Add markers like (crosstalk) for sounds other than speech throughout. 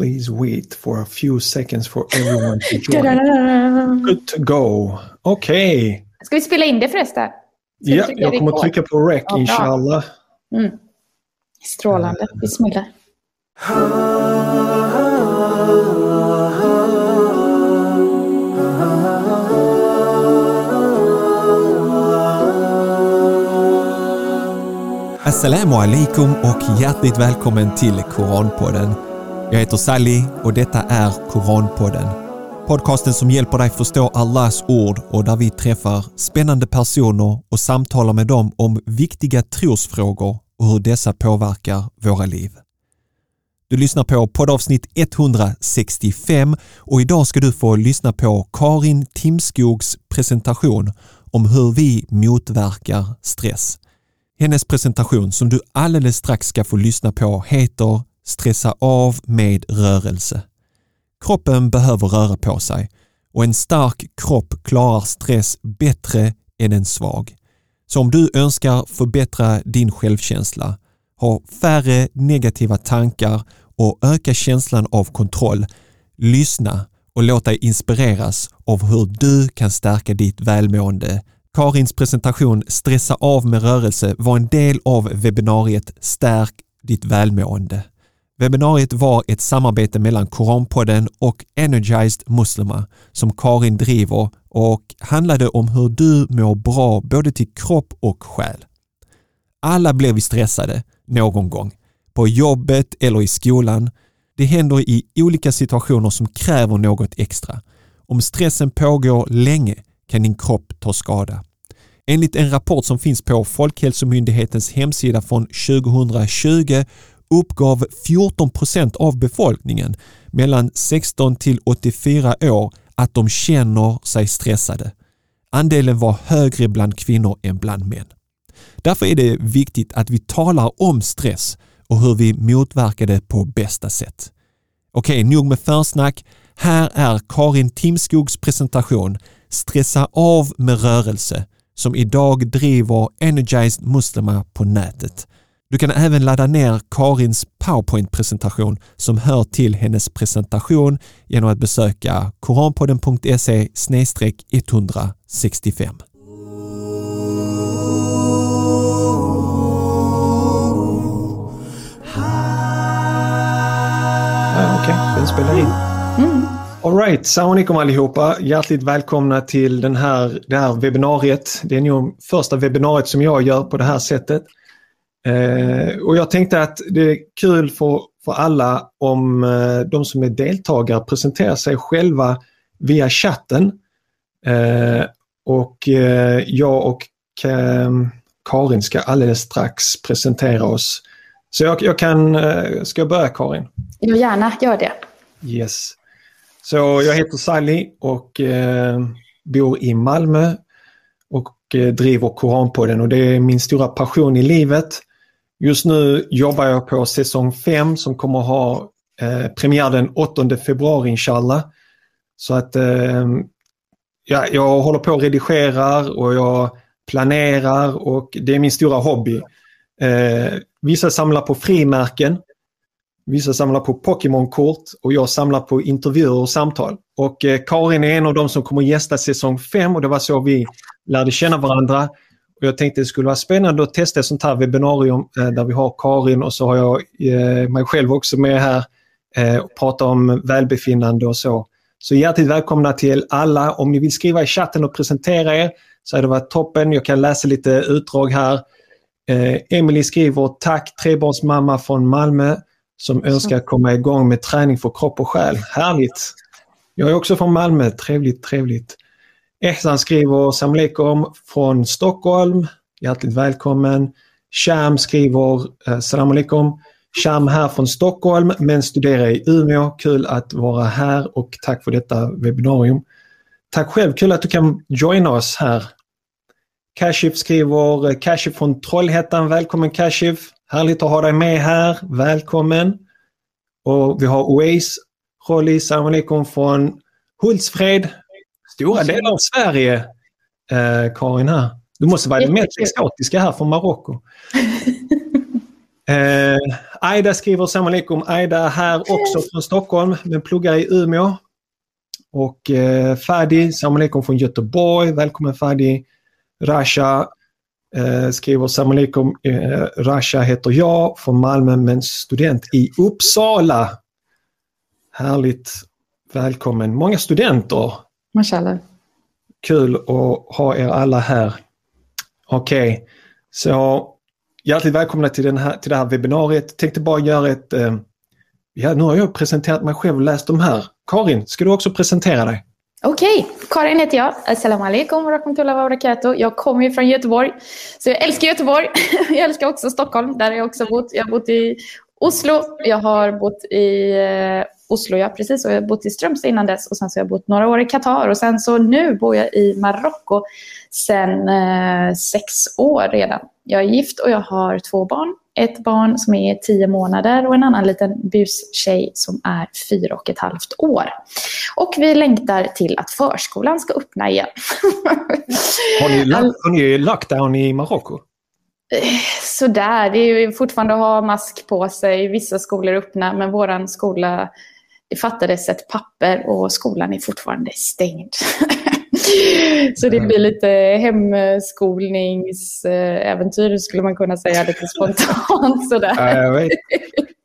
Please wait for a few seconds for everyone to join. Good to go. Okej. Okay. Ska vi spela in det förresten? Ja, jag kommer att trycka på rec, ja, inshallah. Mm. Strålande. Bismillah. Assalamu alaikum och hjärtligt välkommen till Koranpodden. Jag heter Sally och detta är Koranpodden. Podcasten som hjälper dig förstå Allahs ord och där vi träffar spännande personer och samtalar med dem om viktiga trosfrågor och hur dessa påverkar våra liv. Du lyssnar på poddavsnitt 165 och idag ska du få lyssna på Karin Timskogs presentation om hur vi motverkar stress. Hennes presentation som du alldeles strax ska få lyssna på heter Stressa av med rörelse. Kroppen behöver röra på sig och en stark kropp klarar stress bättre än en svag. Så om du önskar förbättra din självkänsla, ha färre negativa tankar och öka känslan av kontroll, lyssna och låt dig inspireras av hur du kan stärka ditt välmående Karins presentation Stressa av med rörelse var en del av webbinariet Stärk ditt välmående. Webbinariet var ett samarbete mellan Koranpodden och Energized Muslima som Karin driver och handlade om hur du mår bra både till kropp och själ. Alla blir vi stressade någon gång, på jobbet eller i skolan. Det händer i olika situationer som kräver något extra. Om stressen pågår länge kan din kropp ta skada. Enligt en rapport som finns på Folkhälsomyndighetens hemsida från 2020 uppgav 14 procent av befolkningen mellan 16 till 84 år att de känner sig stressade. Andelen var högre bland kvinnor än bland män. Därför är det viktigt att vi talar om stress och hur vi motverkar det på bästa sätt. Okej, nog med försnack. Här är Karin Timskogs presentation Stressa av med rörelse som idag driver Energized Muslima på nätet. Du kan även ladda ner Karins PowerPoint-presentation som hör till hennes presentation genom att besöka koranpodden.se 165. Okej, okay, den spelar in. Mm. Alright, salam alaikum allihopa. Hjärtligt välkomna till den här, det här webbinariet. Det är nog första webbinariet som jag gör på det här sättet. Eh, och jag tänkte att det är kul för, för alla om eh, de som är deltagare presenterar sig själva via chatten. Eh, och eh, jag och Karin ska alldeles strax presentera oss. Så jag, jag kan, eh, ska jag börja Karin? Ja, gärna, gör det. Yes. Så jag heter Sally och eh, bor i Malmö och driver Koranpodden och det är min stora passion i livet. Just nu jobbar jag på säsong 5 som kommer ha eh, premiär den 8 februari inshallah. Så att eh, ja, jag håller på och redigerar och jag planerar och det är min stora hobby. Eh, vissa samlar på frimärken Vissa samlar på Pokémon-kort och jag samlar på intervjuer och samtal. Och eh, Karin är en av de som kommer gästa säsong 5 och det var så vi lärde känna varandra. Och jag tänkte det skulle vara spännande att testa ett sånt här webbinarium eh, där vi har Karin och så har jag eh, mig själv också med här eh, och pratar om välbefinnande och så. Så hjärtligt välkomna till alla. Om ni vill skriva i chatten och presentera er så hade det varit toppen. Jag kan läsa lite utdrag här. Eh, Emily skriver tack trebarnsmamma från Malmö som önskar komma igång med träning för kropp och själ. Härligt! Jag är också från Malmö, trevligt, trevligt. Ehsan skriver Salam från Stockholm. Hjärtligt välkommen. Sham skriver eh, Salam alaikum. Sham här från Stockholm men studerar i Umeå. Kul att vara här och tack för detta webbinarium. Tack själv, kul att du kan joina oss här. Kashif skriver, eh, Kashif från Trollhättan, välkommen Kashif! Härligt att ha dig med här. Välkommen! Och vi har Oase, Rolli, salam alaikum från Hultsfred. Stora delar av Sverige, eh, Karin här. Du måste vara den mest exotiska här från Marocko. (laughs) Eh, Aida skriver salam alaikum. Aida är här också från Stockholm men pluggar i Umeå. Och eh, Fadi, salam alaikum från Göteborg. Välkommen Fadi. Rasha eh, skriver salam alaikum. Eh, Rasha heter jag från Malmö men student i Uppsala. Härligt. Välkommen. Många studenter. Mashallah. Kul att ha er alla här. Okej, okay. så hjärtligt välkomna till, den här, till det här webbinariet. Tänkte bara göra ett... Eh, ja, nu har jag presenterat mig själv och läst de här. Karin, ska du också presentera dig? Okej, okay. Karin heter jag. Assalamu alaikum wa rahmatullahi wa barakatuh. Jag kommer ju från Göteborg, så jag älskar Göteborg. (laughs) jag älskar också Stockholm, där jag också bott. Jag har bott i Oslo, jag har bott i eh, Oslo, ja precis. Och jag har bott i Strömstad innan dess och sen så har jag bott några år i Qatar och sen så nu bor jag i Marocko sen eh, sex år redan. Jag är gift och jag har två barn. Ett barn som är tio månader och en annan liten bustjej som är fyra och ett halvt år. Och vi längtar till att förskolan ska öppna igen. har, ni, har ni lockdown i Marocko? Sådär, det är fortfarande att ha mask på sig. Vissa skolor är öppna, men vår skola, det fattades ett papper och skolan är fortfarande stängd. (laughs) Så det blir lite hemskolningsäventyr skulle man kunna säga lite spontant. Sådär. Jag, vet.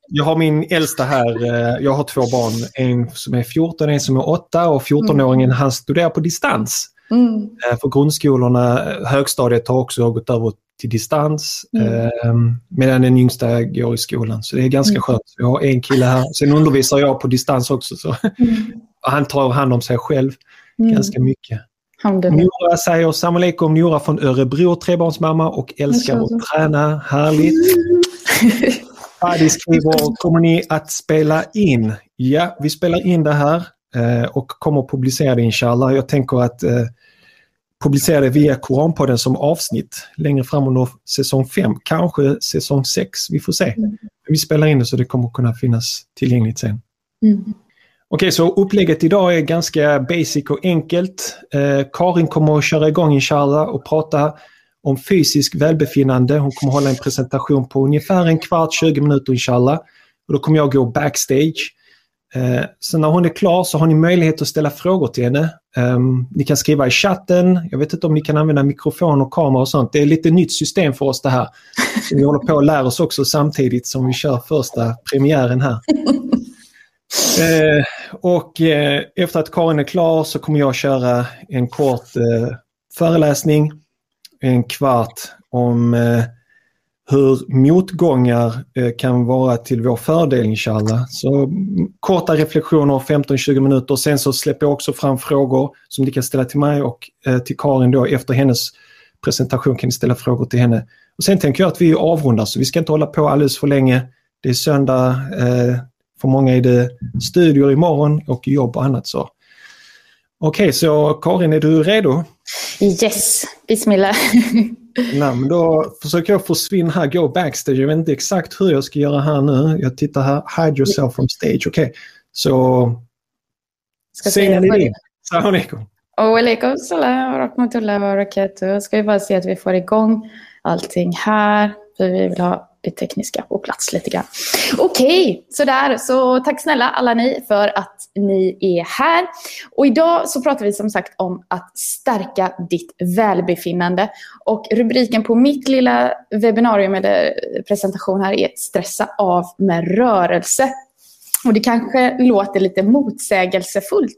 jag har min äldsta här, eh, jag har två barn, en som är 14 och en som är 8 och 14-åringen mm. han studerar på distans. Mm. Eh, för grundskolorna, högstadiet har också gått över till distans mm. eh, medan den yngsta går i skolan. Så det är ganska mm. skönt. Jag har en kille här. Sen undervisar jag på distans också. Så. Mm. (laughs) Han tar hand om sig själv mm. ganska mycket. Nora säger salam alaikum, Nora från Örebro, trebarnsmamma och älskar att träna. Härligt. (laughs) Adi skriver, kommer ni att spela in? Ja, vi spelar in det här eh, och kommer att publicera det inshallah. Jag tänker att eh, publicera det via Koranpodden som avsnitt längre fram under säsong 5, kanske säsong 6, vi får se. Mm. Vi spelar in det så det kommer kunna finnas tillgängligt sen. Mm. Okej, så upplägget idag är ganska basic och enkelt. Eh, Karin kommer att köra igång inshallah och prata om fysisk välbefinnande. Hon kommer hålla en presentation på ungefär en kvart, 20 minuter inshallah. Och då kommer jag gå backstage. Eh, så när hon är klar så har ni möjlighet att ställa frågor till henne. Eh, ni kan skriva i chatten. Jag vet inte om ni kan använda mikrofon och kamera och sånt. Det är lite nytt system för oss det här. Så (laughs) vi håller på att lära oss också samtidigt som vi kör första premiären här. (laughs) Eh, och eh, efter att Karin är klar så kommer jag köra en kort eh, föreläsning, en kvart, om eh, hur motgångar eh, kan vara till vår fördel inshallah. Så mm, korta reflektioner, 15-20 minuter. Sen så släpper jag också fram frågor som ni kan ställa till mig och eh, till Karin då efter hennes presentation kan ni ställa frågor till henne. Och Sen tänker jag att vi avrundar så vi ska inte hålla på alldeles för länge. Det är söndag, eh, för många är det studier imorgon och jobb och annat. så. Okej, okay, så Karin, är du redo? Yes, bismillah. (laughs) Nej, men då försöker jag försvinna här, gå backstage. Jag vet inte exakt hur jag ska göra här nu. Jag tittar här, hide yourself from stage. Okej, okay. så... Scenen är din. Salam alaikum. Och alaikum salam wa rahmatullahi wa barakatuh. Ska vi bara se att vi får igång allting här. För vi vill ha det tekniska på plats lite grann. Okej, okay, sådär. Så tack snälla alla ni för att ni är här. Och idag så pratar vi som sagt om att stärka ditt välbefinnande. Och rubriken på mitt lilla webbinarium eller presentation här är Stressa av med rörelse. Och det kanske låter lite motsägelsefullt.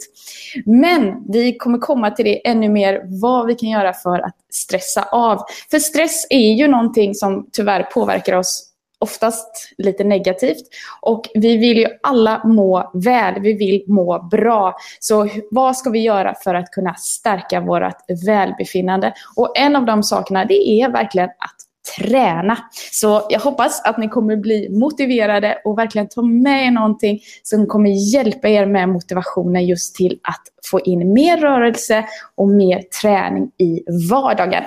Men vi kommer komma till det ännu mer, vad vi kan göra för att stressa av. För stress är ju någonting som tyvärr påverkar oss oftast lite negativt. Och vi vill ju alla må väl, vi vill må bra. Så vad ska vi göra för att kunna stärka vårt välbefinnande? Och en av de sakerna det är verkligen att träna. Så jag hoppas att ni kommer bli motiverade och verkligen ta med er någonting som kommer hjälpa er med motivationen just till att få in mer rörelse och mer träning i vardagen.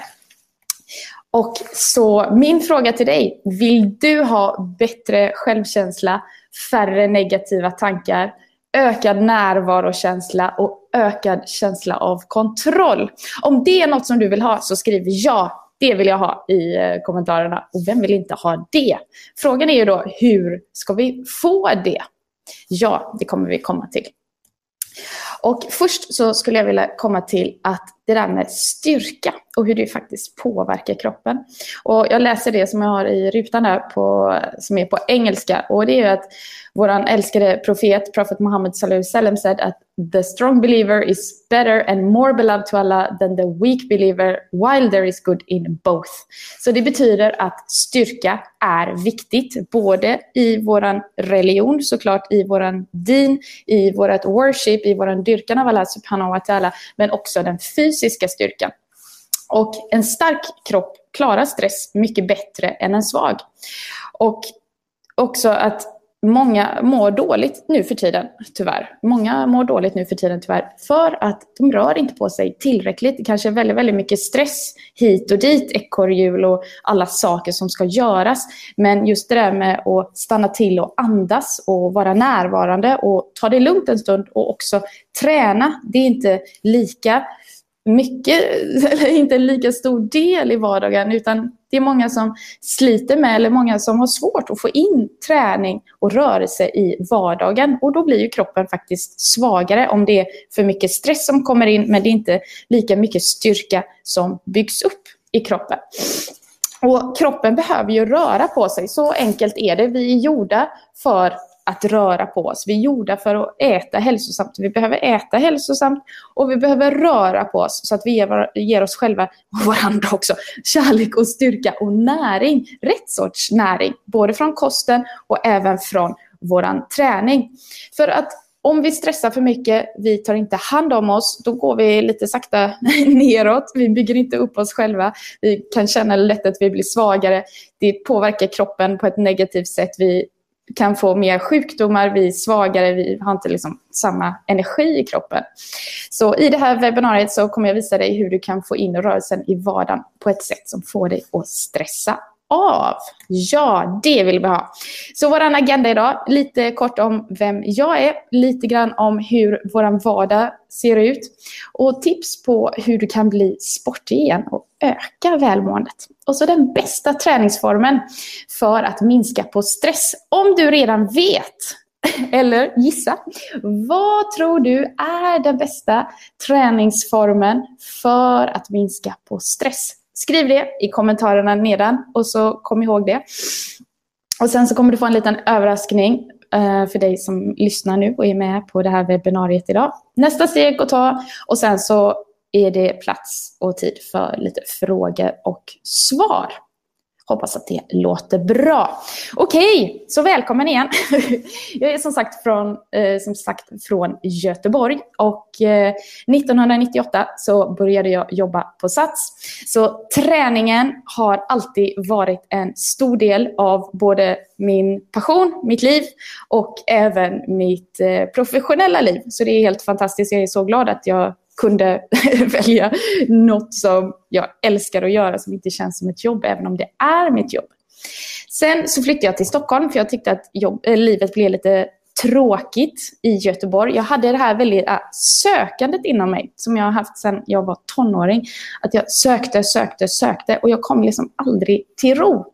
Och så min fråga till dig, vill du ha bättre självkänsla, färre negativa tankar, ökad närvarokänsla och ökad känsla av kontroll? Om det är något som du vill ha så skriv ja det vill jag ha i eh, kommentarerna. Och vem vill inte ha det? Frågan är ju då, hur ska vi få det? Ja, det kommer vi komma till. Och först så skulle jag vilja komma till att det där med styrka och hur det faktiskt påverkar kroppen. Och jag läser det som jag har i rutan där på, som är på engelska. Och det är ju att vår älskade profet, Prophet Muhammad sallallahu alaihi said att the strong believer is better and more beloved to Allah than the weak believer while there is good in both. Så det betyder att styrka är viktigt, både i vår religion, såklart i vår din, i vårt worship, i vår dyrkan av Allah subhanahu wa ta'ala, men också den fysiska styrkan. Och en stark kropp klarar stress mycket bättre än en svag. Och också att många mår dåligt nu för tiden, tyvärr. Många mår dåligt nu för tiden, tyvärr, för att de rör inte på sig tillräckligt. Det kanske är väldigt, väldigt mycket stress hit och dit, ekorrhjul och alla saker som ska göras. Men just det där med att stanna till och andas och vara närvarande och ta det lugnt en stund och också träna, det är inte lika mycket, (laughs) eller inte en lika stor del i vardagen, utan det är många som sliter med, eller många som har svårt att få in träning och rörelse i vardagen. Och då blir ju kroppen faktiskt svagare om det är för mycket stress som kommer in, men det är inte lika mycket styrka som byggs upp i kroppen. Och kroppen behöver ju röra på sig, så enkelt är det. Vi är gjorda för att röra på oss. Vi är gjorda för att äta hälsosamt. Vi behöver äta hälsosamt och vi behöver röra på oss så att vi ger, ger oss själva och (laughs) varandra också kärlek och styrka och näring. Rätt sorts näring, både från kosten och även från våran träning. För att om vi stressar för mycket, vi tar inte hand om oss, då går vi lite sakta (laughs) neråt. Vi bygger inte upp oss själva. Vi kan känna lätt att vi blir svagare. Det påverkar kroppen på ett negativt sätt. Vi kan få mer sjukdomar, vi är svagare, vi har inte liksom samma energi i kroppen. Så i det här webbinariet så kommer jag visa dig hur du kan få in rörelsen i vardagen på ett sätt som får dig att stressa av. Ja, det vill vi ha. Så vår agenda idag, lite kort om vem jag är, lite grann om hur vår vardag ser ut och tips på hur du kan bli sportig igen och öka välmåendet. Och så den bästa träningsformen för att minska på stress. Om du redan vet (laughs) eller gissa. Vad tror du är den bästa träningsformen för att minska på stress? Skriv det i kommentarerna nedan och så kom ihåg det. Och sen så kommer du få en liten överraskning eh, för dig som lyssnar nu och är med på det här webbinariet idag. Nästa steg att ta och sen så är det plats och tid för lite frågor och svar. Hoppas att det låter bra. Okej, så välkommen igen. (laughs) Jag är som sagt från, eh, som sagt från Göteborg och eh, 1998 så började jag jobba på Sats. Så träningen har alltid varit en stor del av både min passion, mitt liv och även mitt eh, professionella liv. Så det är helt fantastiskt. Jag är så glad att jag kunde (laughs) välja något som jag älskar att göra som inte känns som ett jobb, även om det är mitt jobb. Sen så flyttade jag till Stockholm för jag tyckte att jobb, äh, livet blev lite tråkigt i Göteborg. Jag hade det här väldigt äh, sökandet inom mig som jag har haft sedan jag var tonåring. Att jag sökte, sökte, sökte och jag kom liksom aldrig till ro.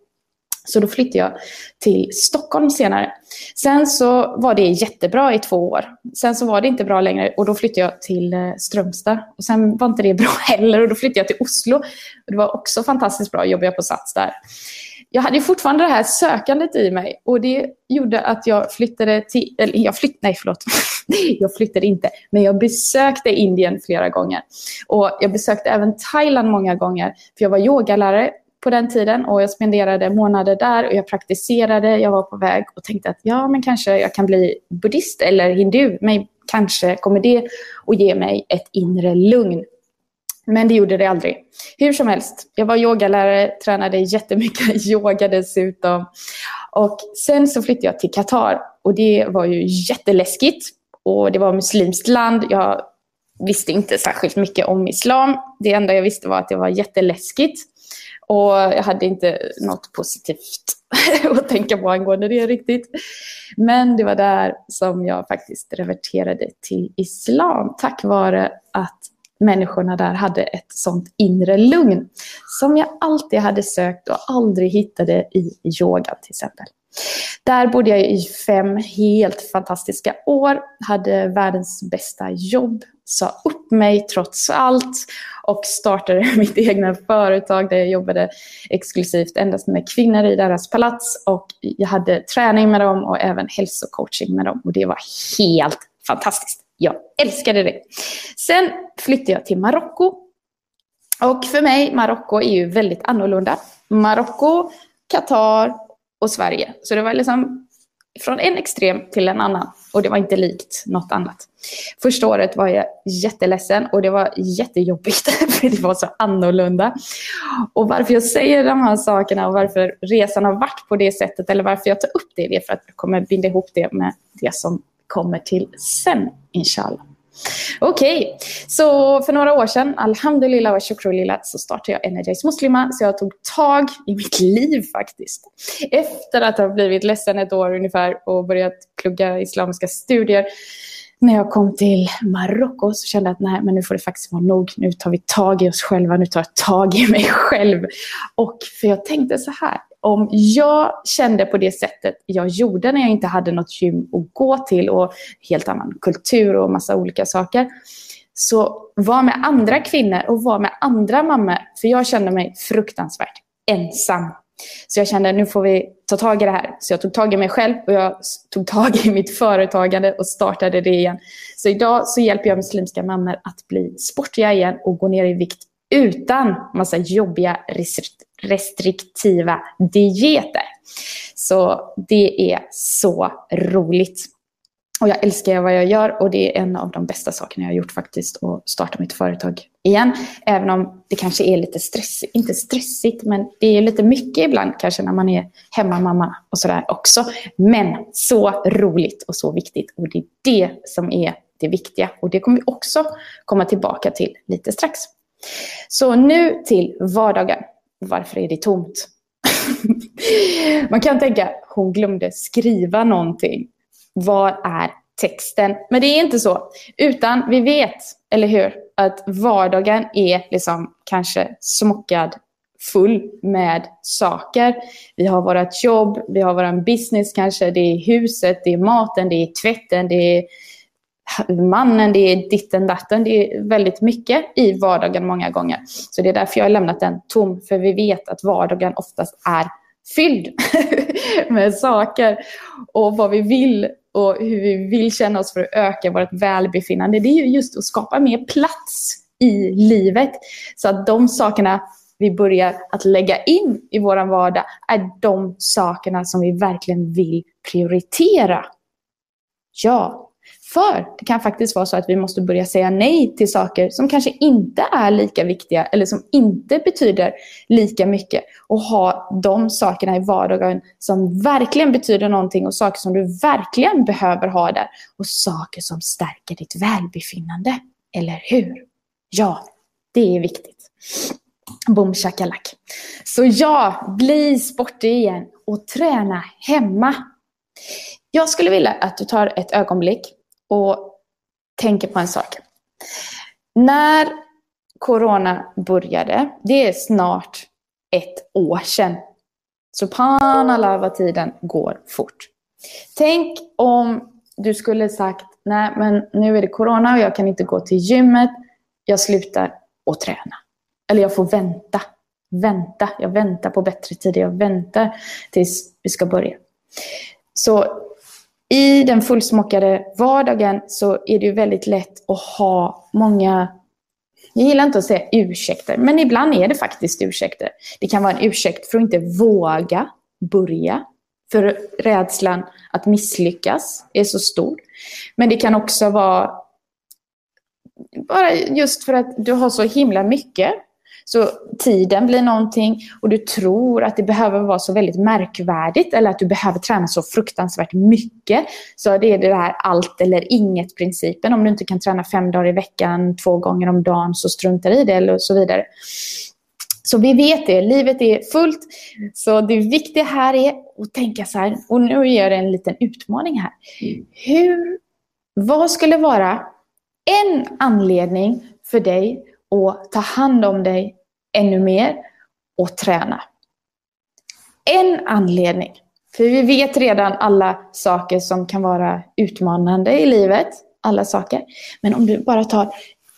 Så då flyttade jag till Stockholm senare. Sen så var det jättebra i två år. Sen så var det inte bra längre och då flyttade jag till eh, Strömstad. Och sen var inte det bra (laughs) heller och då flyttade jag till Oslo. Och det var också fantastiskt bra, jobbade jag på Sats där. Jag hade fortfarande det här sökandet i mig och det gjorde att jag flyttade till, eller jag flyttade, nej förlåt, (laughs) jag flyttade inte, men jag besökte Indien flera gånger. Och jag besökte även Thailand många gånger, för jag var yogalärare på den tiden och jag spenderade månader där och jag praktiserade. Jag var på väg och tänkte att ja, men kanske jag kan bli buddhist eller hindu. Men kanske kommer det att ge mig ett inre lugn. Men det gjorde det aldrig. Hur som helst, jag var yogalärare, tränade jättemycket (laughs) yoga dessutom. Och sen så flyttade jag till Qatar och det var ju jätteläskigt. Och det var muslimskt land. Jag visste inte särskilt mycket om islam. Det enda jag visste var att det var jätteläskigt. Och jag hade inte något positivt (laughs) att tänka på angående det riktigt. Men det var där som jag faktiskt reverterade till islam tack vare att människorna där hade ett sånt inre lugn som jag alltid hade sökt och aldrig hittade i yoga till exempel. Där bodde jag i fem helt fantastiska år, hade världens bästa jobb, sa upp mig trots allt och startade (laughs) mitt egna företag där jag jobbade exklusivt endast med kvinnor i deras palats och jag hade träning med dem och även hälsocoaching med dem och det var helt fantastiskt. Jag älskade det. Sen flyttade jag till Marocko och för mig, Marocko är ju väldigt annorlunda. Marocko, Qatar och Sverige. Så det var liksom från en extrem till en annan. Och det var inte likt något annat. Första året var jag jätteledsen och det var jättejobbigt (laughs) för det var så annorlunda. Och varför jag säger de här sakerna och varför resan har varit på det sättet eller varför jag tar upp det, det är för att jag kommer binda ihop det med det som kommer till sen, inshallah. Okej, okay. så för några år sedan, alhamdulillah wa shukrulillah, så startade jag Energize Muslima. Så jag tog tag i mitt liv faktiskt. Efter att ha blivit ledsen ett år ungefär och börjat plugga islamiska studier. När jag kom till Marocko så kände jag att nej, men nu får det faktiskt vara nog. Nu tar vi tag i oss själva, nu tar jag tag i mig (laughs) själv. Och för jag tänkte så här, om jag kände på det sättet jag gjorde när jag inte hade något gym att gå till och helt annan kultur och massa olika saker. Så var med andra kvinnor och var med andra mammor. För jag kände mig fruktansvärt ensam. Så jag kände nu får vi ta tag i det här. Så jag tog tag i mig själv och jag tog tag i mitt företagande och startade det igen. Så idag så hjälper jag muslimska mammor att bli sportiga igen och gå ner i vikt utan massa jobbiga restriktiva dieter. Så det är så roligt. Och jag älskar vad jag gör och det är en av de bästa sakerna jag har gjort faktiskt att starta mitt företag igen. Även om det kanske är lite stressigt, inte stressigt, men det är lite mycket ibland kanske när man är hemmamamma och sådär också. Men så roligt och så viktigt och det är det som är det viktiga och det kommer vi också komma tillbaka till lite strax. Så nu till vardagen. Varför är det tomt? (laughs) Man kan tänka, hon glömde skriva någonting. Vad är texten? Men det är inte så. Utan vi vet, eller hur, att vardagen är liksom kanske smockad full med saker. Vi har vårt jobb, vi har vår business kanske, det är huset, det är maten, det är tvätten, det är mannen, det är ditten datten. Det är väldigt mycket i vardagen många gånger. Så det är därför jag har lämnat den tom. För vi vet att vardagen oftast är fylld (laughs) med saker. Och vad vi vill och hur vi vill känna oss för att öka vårt välbefinnande. Det är ju just att skapa mer plats i livet. Så att de sakerna vi börjar att lägga in i vår vardag är de sakerna som vi verkligen vill prioritera. Ja, för det kan faktiskt vara så att vi måste börja säga nej till saker som kanske inte är lika viktiga eller som inte betyder lika mycket. Och ha de sakerna i vardagen som verkligen betyder någonting och saker som du verkligen behöver ha där. Och saker som stärker ditt välbefinnande. Eller hur? Ja, det är viktigt. Boom shakalak. Så ja, bli sportig igen och träna hemma. Jag skulle vilja att du tar ett ögonblick och tänker på en sak. När corona började, det är snart ett år sedan. Subhanallah vad tiden går fort. Tänk om du skulle sagt, nej men nu är det corona och jag kan inte gå till gymmet. Jag slutar att träna. Eller jag får vänta. Vänta. Jag väntar på bättre tider. Jag väntar tills vi ska börja. Så i den fullsmockade vardagen så är det ju väldigt lätt att ha många jag gillar inte att säga ursäkter, men ibland är det faktiskt ursäkter. Det kan vara en ursäkt för att inte våga börja. För rädslan att misslyckas är så stor. Men det kan också vara bara just för att du har så himla mycket så tiden blir någonting och du tror att det behöver vara så väldigt märkvärdigt eller att du behöver träna så fruktansvärt mycket. Så det är det här allt eller inget principen. Om du inte kan träna fem dagar i veckan, två gånger om dagen, så struntar i det eller så vidare. Så vi vet det, livet är fullt. Så det viktiga här är att tänka så här, och nu gör jag en liten utmaning här. Hur, vad skulle vara en anledning för dig och ta hand om dig ännu mer och träna. En anledning, för vi vet redan alla saker som kan vara utmanande i livet, alla saker. Men om du bara tar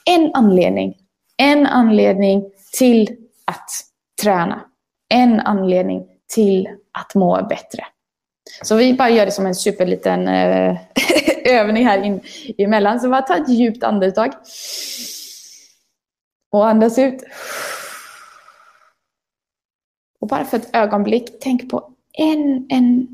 en anledning, en anledning till att träna, en anledning till att må bättre. Så vi bara gör det som en superliten eh, (laughs) övning här in, emellan. Så bara ta ett djupt andetag. Och andas ut. Och bara för ett ögonblick, tänk på en, en,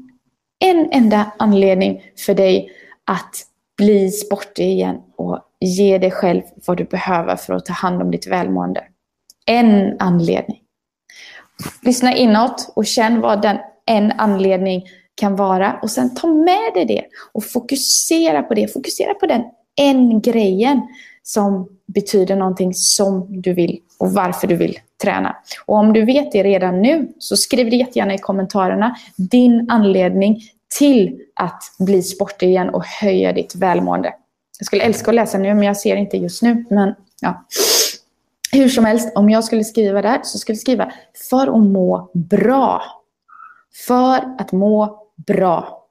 en enda anledning för dig att bli sportig igen och ge dig själv vad du behöver för att ta hand om ditt välmående. En anledning. Lyssna inåt och känn vad den en anledning kan vara. Och sen ta med dig det och fokusera på det. Fokusera på den en grejen som betyder någonting som du vill och varför du vill träna. Och om du vet det redan nu så skriv det jättegärna i kommentarerna din anledning till att bli sportig igen och höja ditt välmående. Jag skulle älska att läsa nu men jag ser inte just nu. Men ja. Hur som helst, om jag skulle skriva där så skulle jag skriva för att må bra. För att må bra.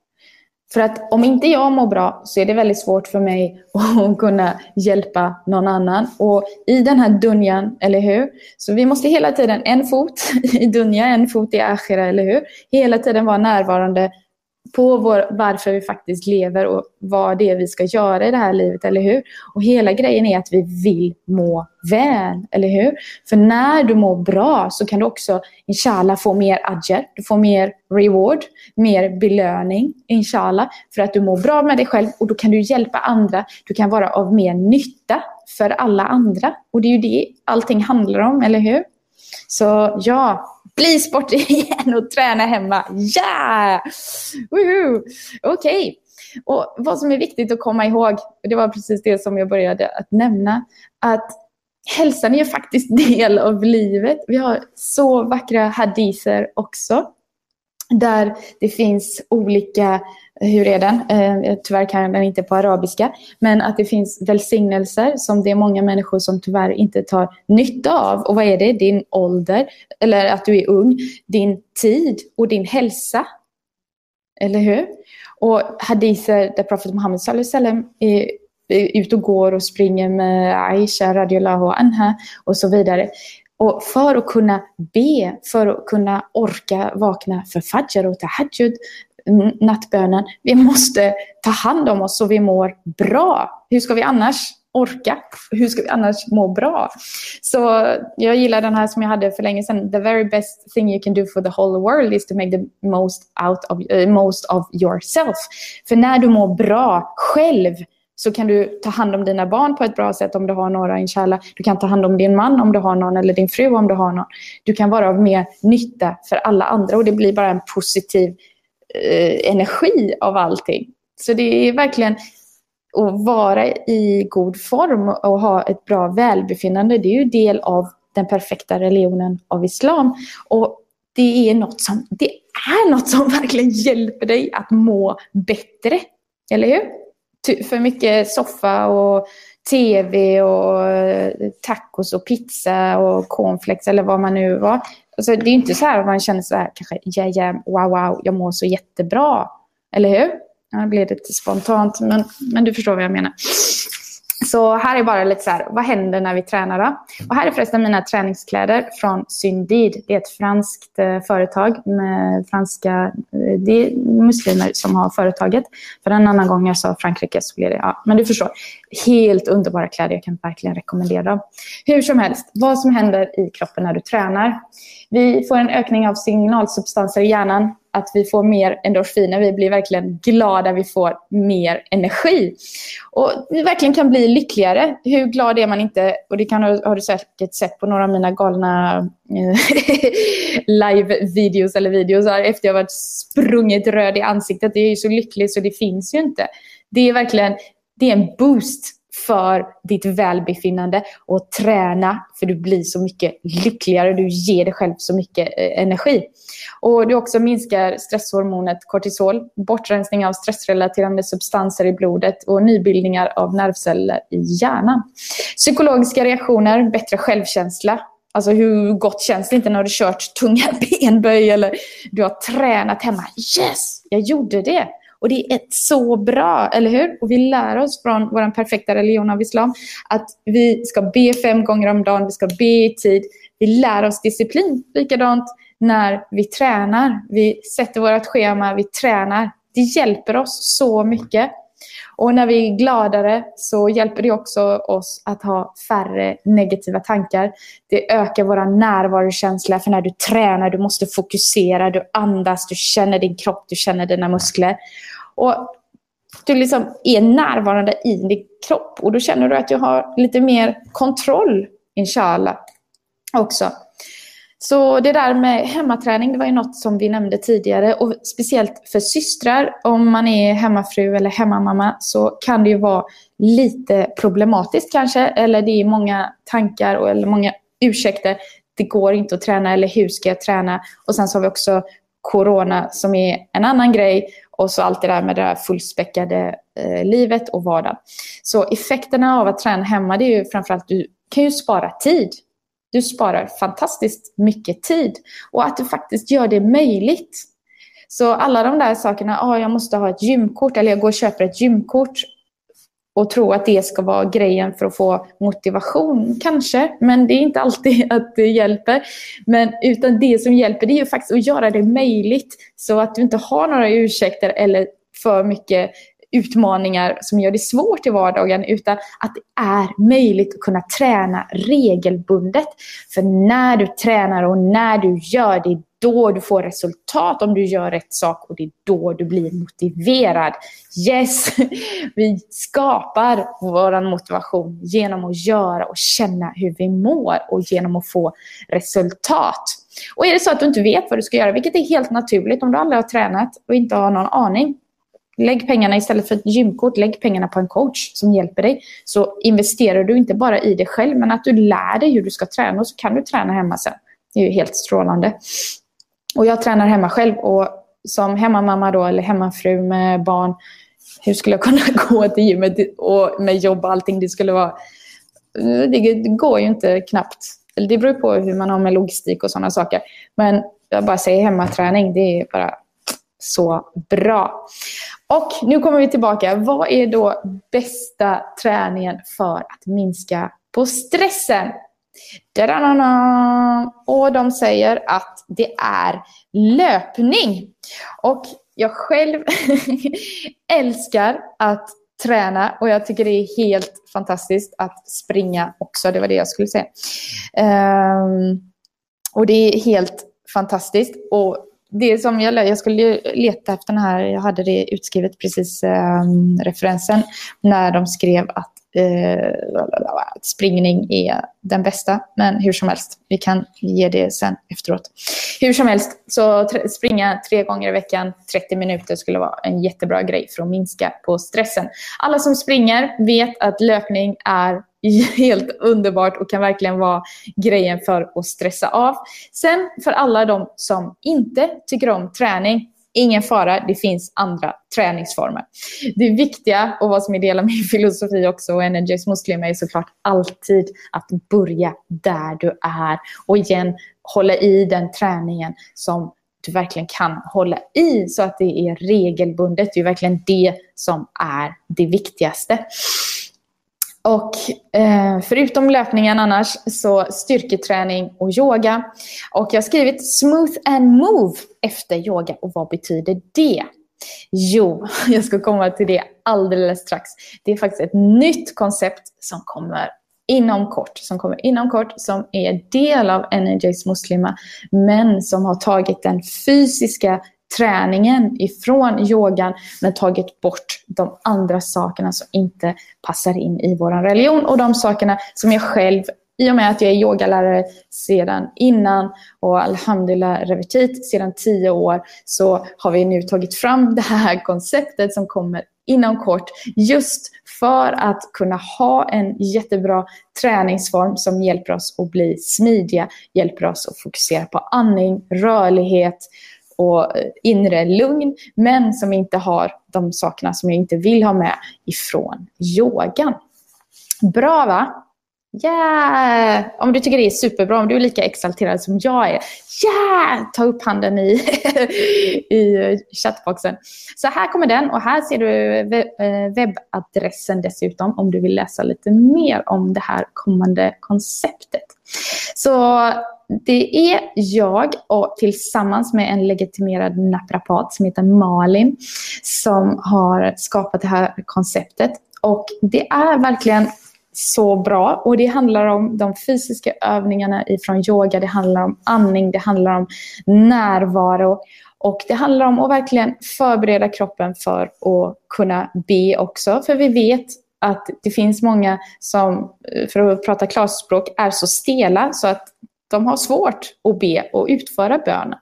För att om inte jag mår bra så är det väldigt svårt för mig (laughs) att kunna hjälpa någon annan. Och i den här dunjan, eller hur? Så vi måste hela tiden, en fot (laughs) i dunja, en fot i akhira, eller hur? Hela tiden vara närvarande på vår, varför vi faktiskt lever och vad det är vi ska göra i det här livet, eller hur? Och hela grejen är att vi vill må väl, eller hur? För när du mår bra så kan du också, inshallah, få mer adjer, du får mer reward, mer belöning, inshallah, för att du mår bra med dig själv och då kan du hjälpa andra, du kan vara av mer nytta för alla andra. Och det är ju det allting handlar om, eller hur? Så ja, bli sportig (laughs) igen och träna hemma. Ja! Yeah! Okej. Okay. Och vad som är viktigt att komma ihåg, och det var precis det som jag började att nämna, att hälsan är ju faktiskt (laughs) del av livet. Vi har så vackra hadiser också där det finns olika, hur är den? Eh, eh tyvärr kan jag den inte på arabiska. Men att det finns välsignelser som det är många människor som tyvärr inte tar nytta av. Och vad är det? Din ålder, eller att du är ung, din tid och din hälsa. Eller hur? Och hadiser där profet Muhammed sallam är ute och går och springer med Aisha radiallahu anha och så vidare. Och för att kunna be, för att kunna orka vakna för fajr och tahajjud, nattbönen, vi måste ta hand om oss så vi mår bra. Hur ska vi annars orka? Hur ska vi annars må bra? Så jag gillar den här som jag hade för länge sedan. The very best thing you can do for the whole world is to make the most, out of, uh, most of yourself. För när du mår bra själv så kan du ta hand om dina barn på ett bra sätt om du har några, inshallah. Du kan ta hand om din man om du har någon, eller din fru om du har någon. Du kan vara av mer nytta för alla andra och det blir bara en positiv eh, energi av allting. Så det är verkligen att vara i god form och ha ett bra välbefinnande. Det är ju del av den perfekta religionen av islam. Och det är något som, det är något som (laughs) verkligen hjälper dig att må bättre. Eller hur? för mycket soffa och tv och eh, tacos och pizza och cornflakes eller vad man nu var. Alltså, det är inte så här att man känner så här kanske, yeah, yeah, wow, wow, jag mår så jättebra. Eller hur? Ja, det blev lite spontant, men, men du förstår vad jag menar. Så här är bara lite så här, vad händer när vi tränar då? Och här är förresten mina träningskläder från Syndid. Det är ett franskt eh, företag med franska eh, det är muslimer som har företaget. För en annan gång jag sa Frankrike så blev det, ja, men du förstår. Helt underbara kläder, jag kan verkligen rekommendera dem. Hur som helst, vad som händer i kroppen när du tränar. Vi får en ökning av signalsubstanser i hjärnan att vi får mer endorfiner. Vi blir verkligen glada, vi får mer energi. Och vi verkligen kan bli lyckligare. Hur glad är man inte? Och det kan, har du säkert sett på några av mina galna eh, (laughs) live-videos eller videos efter jag varit sprungit röd i ansiktet. Det är ju så lyckligt så det finns ju inte. Det är verkligen det är en boost för ditt välbefinnande och träna för du blir så mycket lyckligare. Du ger dig själv så mycket eh, energi. Och du också minskar stresshormonet kortisol, bortrensning av stressrelaterande substanser i blodet och nybildningar av nervceller i hjärnan. Psykologiska reaktioner, bättre självkänsla, Alltså hur gott känns det inte när du kört tunga (laughs) benböj eller du har tränat hemma? Yes, jag gjorde det! Och det är så bra, eller hur? Och vi lär oss från vår perfekta religion av islam att vi ska be fem gånger om dagen, vi ska be i tid. Vi lär oss disciplin. Likadant när vi tränar. Vi sätter vårt schema, vi tränar. Det hjälper oss så mycket. Och när vi är gladare så hjälper det också oss att ha färre negativa tankar. Det ökar vår närvarokänsla, för när du tränar, du måste fokusera, du andas, du känner din kropp, du känner dina muskler. Och du liksom är närvarande i din kropp och då känner du att du har lite mer kontroll, inshallah, också. Så det där med hemmaträning, det var ju något som vi nämnde tidigare. Och speciellt för systrar, om man är hemmafru eller hemmamamma, så kan det ju vara lite problematiskt kanske. Eller det är många tankar och, eller många ursäkter. Det går inte att träna, eller hur ska jag träna? Och sen så har vi också corona som är en annan grej. Och så allt det där med det där fullspäckade eh, livet och vardagen. Så effekterna av att träna hemma, det är ju framförallt att du kan ju spara tid. Du sparar fantastiskt mycket tid. Och att du faktiskt gör det möjligt. Så alla de där sakerna, ah, jag måste ha ett gymkort eller jag går och köper ett gymkort och tro att det ska vara grejen för att få motivation, kanske. Men det är inte alltid (laughs) att det hjälper. Men utan det som hjälper det är ju faktiskt att göra det möjligt så att du inte har några ursäkter eller för mycket utmaningar som gör det svårt i vardagen utan att det är möjligt att kunna träna regelbundet. För när du tränar och när du gör det, då du får resultat om du gör rätt sak och det är då du blir motiverad. Yes! (laughs) Vi skapar vår motivation genom att göra och känna hur vi mår och genom att få resultat. Och är det så att du inte vet vad du ska göra, vilket är helt naturligt om du aldrig har tränat och inte har någon aning, Lägg pengarna istället för ett gymkort, lägg pengarna på en coach som hjälper dig. Så investerar du inte bara i dig själv, men att du lär dig hur du ska träna och så kan du träna hemma sen. Det är ju helt strålande. Och jag tränar hemma själv och som hemmamamma då, eller hemmafru med barn, hur skulle jag kunna (laughs) gå till gymmet och med jobb och allting? Det skulle vara... Det går ju inte knappt. Det beror på hur man har med logistik och sådana saker. Men jag bara säger hemmaträning, det är bara så bra. Och nu kommer vi tillbaka. Vad är då bästa träningen för att minska på stressen? Och de säger att det är löpning. Och jag själv (laughs) älskar att träna och jag tycker det är helt fantastiskt att springa också. Det var det jag skulle säga. Um, och det är helt fantastiskt. Och det som jag, jag skulle leta efter den här, jag hade det utskrivet precis, eh, referensen, när de skrev att eh, springning är den bästa. Men hur som helst, vi kan ge det sen efteråt. Hur som helst, så springa tre gånger i veckan, 30 minuter skulle vara en jättebra grej för att minska på stressen. Alla som springer vet att löpning är (laughs) helt underbart och kan verkligen vara grejen för att stressa av. Sen för alla de som inte tycker om träning, ingen fara, det finns andra träningsformer. Det viktiga och vad som är del av min (laughs) filosofi också och Energies Muslim är såklart alltid att börja där du är och igen hålla i den träningen som du verkligen kan hålla i så att det är regelbundet. Det är verkligen det som är det viktigaste. Och eh, förutom löpningen annars så styrketräning och yoga. Och jag har skrivit smooth and move efter yoga. Och vad betyder det? Jo, (laughs) jag ska komma till det alldeles strax. Det är faktiskt ett nytt koncept som kommer inom kort, som kommer inom kort, som är del av Energize Muslima, men som har tagit den fysiska träningen ifrån yogan men tagit bort de andra sakerna som inte passar in i vår religion och de sakerna som jag själv i och med att jag är yogalärare sedan innan och alhamdulillah revertit sedan tio år så har vi nu tagit fram (laughs) det här konceptet som kommer inom kort just för att kunna ha en jättebra träningsform som hjälper oss att bli smidiga, hjälper oss att fokusera på andning, rörlighet och inre lugn, men som inte har de sakerna som jag inte vill ha med ifrån yogan. Bra va? Yeah! Om du tycker det är superbra, om du är lika exalterad som jag är, yeah! Ta upp handen i, (laughs) i chattboxen. Så här kommer den och här ser du eh, webbadressen dessutom om du vill läsa lite mer om det här kommande konceptet. Så det är jag och tillsammans med en legitimerad naprapat som heter Malin som har skapat det här konceptet. Och det är verkligen så bra. Och det handlar om de fysiska övningarna ifrån yoga, det handlar om andning, det handlar om närvaro. Och det handlar om att verkligen förbereda kroppen för att kunna be också. För vi vet att det finns många som, för att prata klarspråk, är så stela så att de har svårt att be och utföra bön.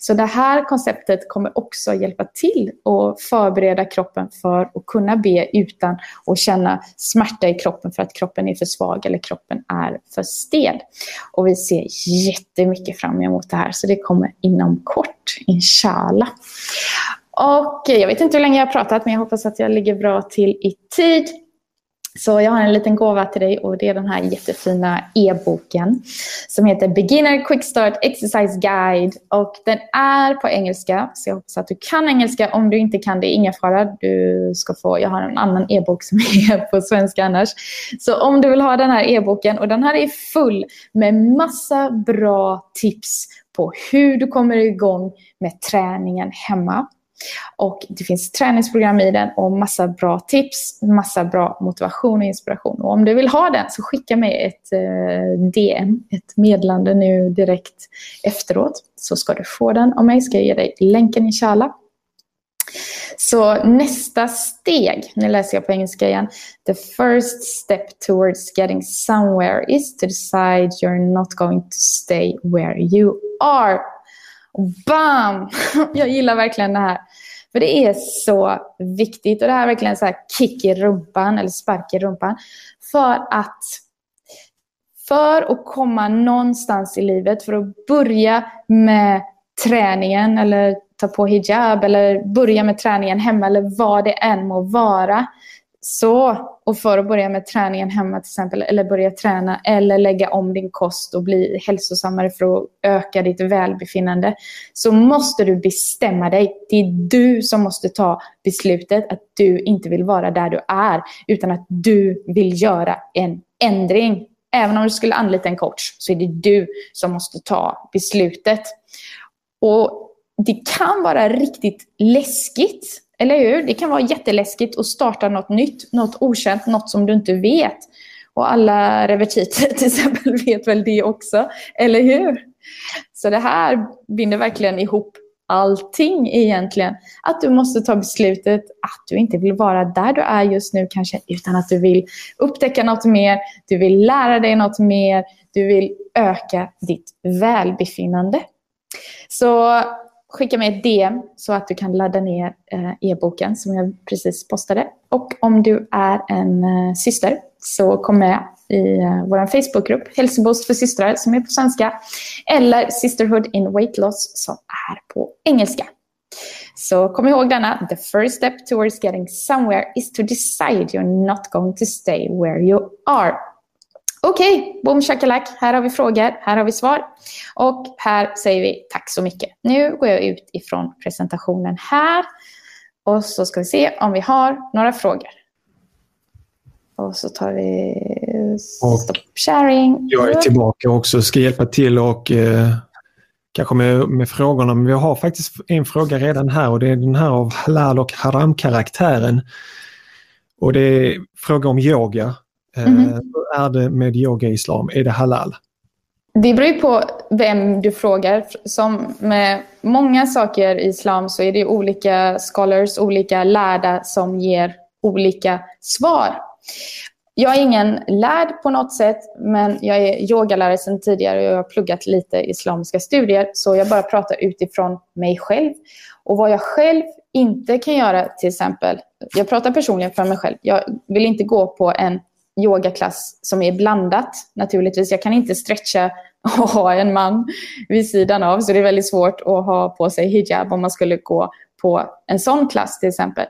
Så det här konceptet kommer också hjälpa till att förbereda kroppen för att kunna be utan att känna smärta i kroppen för att kroppen är för svag eller kroppen är för stel. Och vi ser jättemycket fram emot det här så det kommer inom kort, inshallah. Och jag vet inte hur länge jag har pratat men jag hoppas att jag ligger bra till i tid. Så jag har en liten gåva till dig och det är den här jättefina e-boken som heter Beginner Quick Start Exercise Guide och den är på engelska så jag hoppas att du kan engelska. Om du inte kan det, ingen fara. Du ska få, jag har en annan e-bok som är (laughs) på svenska annars. Så om du vill ha den här e-boken och den här är full med massa bra tips på hur du kommer igång med träningen hemma. Och det finns träningsprogram i den och massa bra tips, massa bra motivation och inspiration. Och om du vill ha den så skicka mig ett eh, DM, ett meddelande nu direkt efteråt. Så ska du få den av mig. Ska jag ge dig länken inshallah. Så nästa steg, nu läser jag på engelska igen. The first step towards getting somewhere is to decide you're not going to stay where you are. Bam! (laughs) Jag gillar verkligen det här. För det är så viktigt. Och det här är verkligen så här kick i rumpan eller spark i rumpan. För att för att komma någonstans i livet, för att börja med träningen eller ta på hijab eller börja med träningen hemma eller vad det än må vara, så, och för att börja med träningen hemma till exempel, eller börja träna eller lägga om din kost och bli hälsosammare för att öka ditt välbefinnande, så måste du bestämma dig. Det är du som måste ta beslutet att du inte vill vara där du är, utan att du vill göra en ändring. Även om du skulle anlita en coach, så är det du som måste ta beslutet. Och det kan vara riktigt läskigt eller hur? Det kan vara jätteläskigt att starta något nytt, något okänt, något som du inte vet. Och alla revertiter (laughs) till exempel vet väl det också, eller hur? Så det här binder verkligen ihop allting egentligen. Att du måste ta beslutet att du inte vill vara där du är just nu kanske, utan att du vill upptäcka något mer, du vill lära dig något mer, du vill öka ditt välbefinnande. Så skicka mig ett DM så att du kan ladda ner eh, e-boken som jag precis postade. Och om du är en eh, syster så kom med i eh, vår Facebookgrupp Hälsoboost för systrar som är på svenska eller Sisterhood in Weight Loss som är på engelska. Så kom ihåg denna. The first step towards getting somewhere is to decide you're not going to stay where you are. Okej, okay, boom shakalak. Här har vi frågor, här har vi svar. Och här säger vi tack så mycket. Nu går jag ut ifrån presentationen här. Och så ska vi se om vi har några frågor. Och så tar vi stop sharing. Jag är tillbaka också och ska hjälpa till och eh, kanske med, med frågorna. Men vi har faktiskt en fråga redan här och det är den här av halal och haram-karaktären. Och det är fråga om yoga. Mm. Hur är det med yoga islam? Är det halal? Det beror på vem du frågar. Som med många saker i islam så är det olika scholars, olika lärda som ger olika svar. jag är ingen lärd på något sätt, men jag är yogalärare sedan tidigare och jag har pluggat lite islamiska studier. Så jag bara pratar utifrån mig själv. Och vad jag själv inte kan göra till exempel, jag pratar personligen för mig själv. Jag vill inte gå på en yogaklass som är blandat naturligtvis. Jag kan inte stretcha (laughs) och ha en man vid sidan av. Så det är väldigt svårt att ha på sig hijab om man skulle gå på en sån klass till exempel.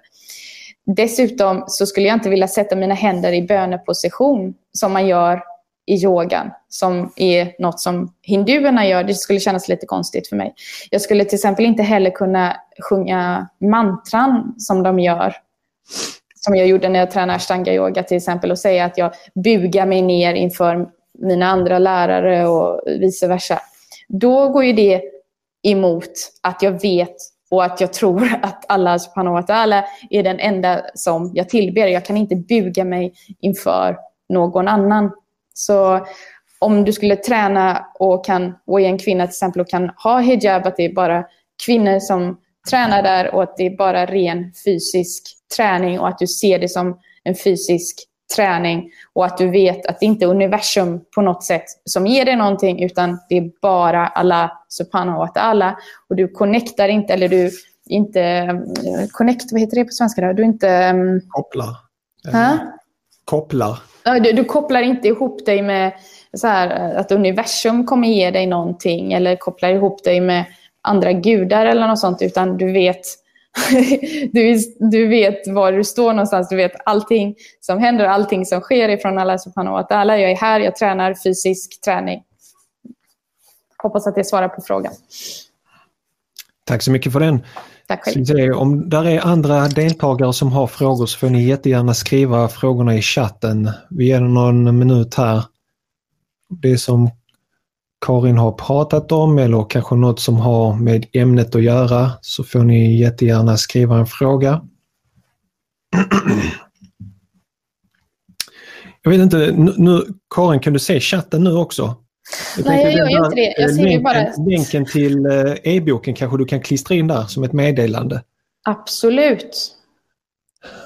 Dessutom så skulle jag inte vilja sätta mina händer i böneposition som man gör i yogan, som är något som hinduerna gör. Det skulle kännas lite konstigt för mig. Jag skulle till exempel inte heller kunna sjunga mantran som de gör. Som jag gjorde när jag tränade ashtanga yoga till exempel och säga att jag bugar mig ner inför mina andra lärare och vice versa. Då går ju det emot att jag vet och att jag tror (laughs) att Allah subhanahu är den enda som jag tillber. Jag kan inte buga mig inför någon annan. Så om du skulle träna och, kan, och är en kvinna till exempel och kan ha hijab, att det är bara kvinnor som tränar där och att det är bara ren fysisk träning och att du ser det som en fysisk träning och att du vet att det inte är universum på något sätt som ger dig någonting utan det är bara Allah subhanahu wa ta'ala och du connectar inte eller du inte eh, connect, vad heter det på svenska då? Du inte... Um... Ha? Kopplar. Du, du, kopplar inte ihop dig med så här, att universum kommer ge dig någonting eller kopplar ihop dig med andra gudar eller något sånt utan du vet (laughs) du, du vet var du står någonstans, du vet allting som händer, allting som sker ifrån Allah subhanahu wa ta'ala. Jag är här, jag tränar fysisk träning. Hoppas att det svarar på frågan. Tack så mycket för den. Tack själv. Om där är andra deltagare som har frågor så får ni jättegärna skriva frågorna i chatten. Vi ger någon minut här. Det som Karin har pratat om eller kanske något som har med ämnet att göra så får ni jättegärna skriva en fråga. (clears throat) Jag vet inte, nu, Karin kan du se chatten nu också? Jag Nej, jag gör inte det. Jag ser länken, bara... länken till eh, e-boken kanske du kan klistra in där som ett meddelande. Absolut.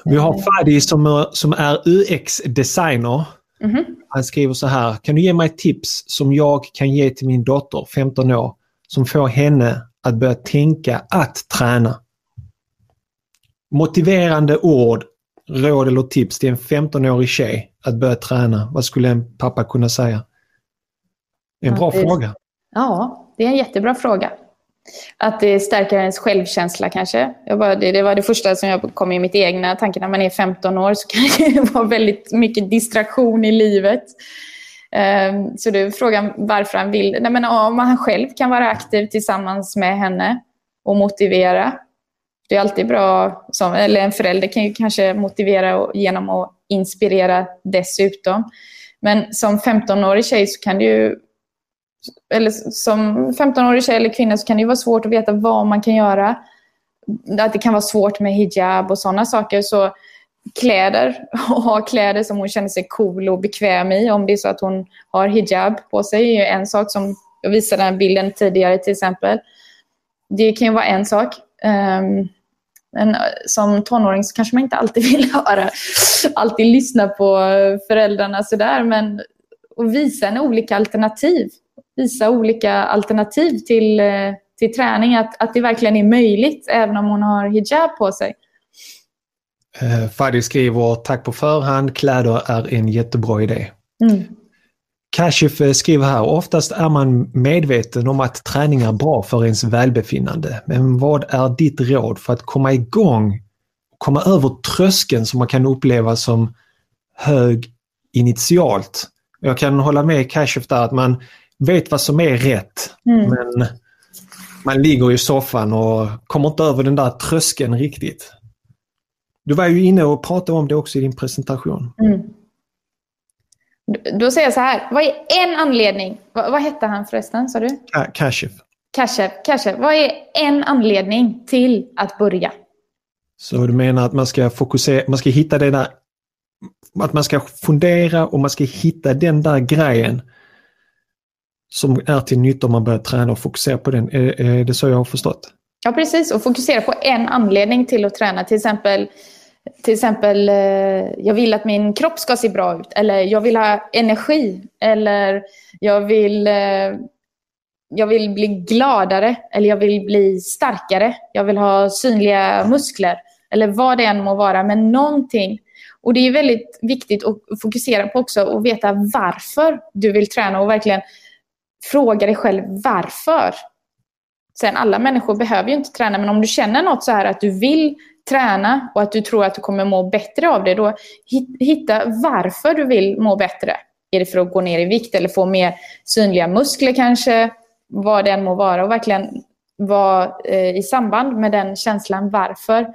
Vi har Fadi som, som är UX-designer. Mm. Han skriver så här, kan du ge mig tips som jag kan ge till min dotter, 15 år, som får henne att börja tänka att träna? Motiverande ord, råd eller tips till en 15-årig tjej att börja träna. Vad skulle en pappa kunna säga? En bra ja, det, fråga. Ja, det är en jättebra fråga. Att det stärker ens självkänsla kanske. Bara, det, det, var det första som jag kom i mitt egna tanke. När man är 15 år så (laughs) kan det vara väldigt mycket distraktion i livet. Um, så du är frågan varför han vill. Nej, men om han själv kan vara aktiv tillsammans med henne och motivera. Det är alltid bra, som, eller en förälder kan ju kanske motivera genom att inspirera dessutom. Men som 15-årig tjej så kan det ju eller som 15-årig tjej eller kvinna så kan det vara svårt att veta vad man kan göra. Att det kan vara svårt med hijab och sådana saker. Så kläder, (laughs) och ha kläder som hon känner sig cool och bekväm i. Om det är så att hon har hijab på sig är en sak som jag visade den bilden tidigare till exempel. Det kan ju vara en sak. Um, men eh, som tonåring så kanske man inte alltid (laughs) vill höra, alltid lyssna på föräldrarna sådär. Men att visa en olika alternativ visa olika alternativ till, eh, till träning. Att, att det verkligen är möjligt även om hon har hijab på sig. Eh, Fadi skriver tack på förhand, kläder är en jättebra idé. Mm. Kashif eh, skriver här, oftast är man medveten om att träning är bra för ens välbefinnande. Men vad är ditt råd för att komma igång, komma över tröskeln som man kan uppleva som hög initialt? Jag kan hålla med Kashif där att man vet vad som är rätt. Mm. Men man ligger i soffan och kommer inte över den där tröskeln riktigt. Du var ju inne och pratade om det också i din presentation. Mm. Då säger jag så här, vad är en anledning? Vad, vad hette han förresten, sa du? Kashif. Kashif, Kashif. Vad är en anledning till att börja? Så du menar att man ska fokusera, man ska hitta det där, att man ska fundera och man ska hitta den där grejen som är till nytta om man börjar träna och fokusera på den. Är, är det så jag har förstått? Ja, precis. Och fokusera på en anledning till att träna. Till exempel till exempel, eh, jag vill att min kropp ska se bra ut. Eller jag vill ha energi. Eller jag vill, eh, jag vill bli gladare. Eller jag vill bli starkare. Jag vill ha synliga muskler. Eller vad det än må vara. Men någonting. Och det är väldigt viktigt att fokusera på också och veta varför du vill träna och verkligen fråga dig själv varför. Sen alla människor behöver ju inte träna, men om du känner något så här att du vill träna och att du tror att du kommer må bättre av det, då hitta varför du vill må bättre. Är det för att gå ner i vikt eller få mer synliga muskler kanske? Vad det än må vara och verkligen vara eh, i samband med den känslan varför.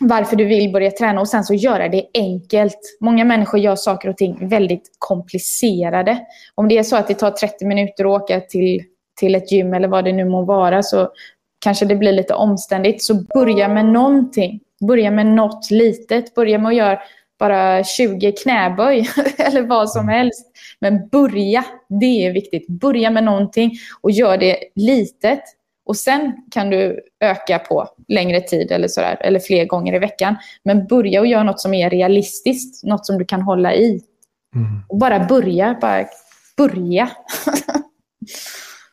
Varför du vill börja träna och sen så göra det enkelt. Många människor gör saker och ting väldigt komplicerade. Om det är så att det tar 30 minuter att åka till, till ett gym eller vad det nu må vara så kanske det blir lite omständigt. Så börja med någonting. Börja med något litet. Börja med att göra bara 20 knäböj (laughs) eller vad som helst. Men börja, det är viktigt. Börja med någonting och gör det litet. Och sen kan du öka på längre tid eller, sådär, eller fler gånger i veckan. Men börja och göra något som är realistiskt, något som du kan hålla i. Mm. Och bara börja, bara börja.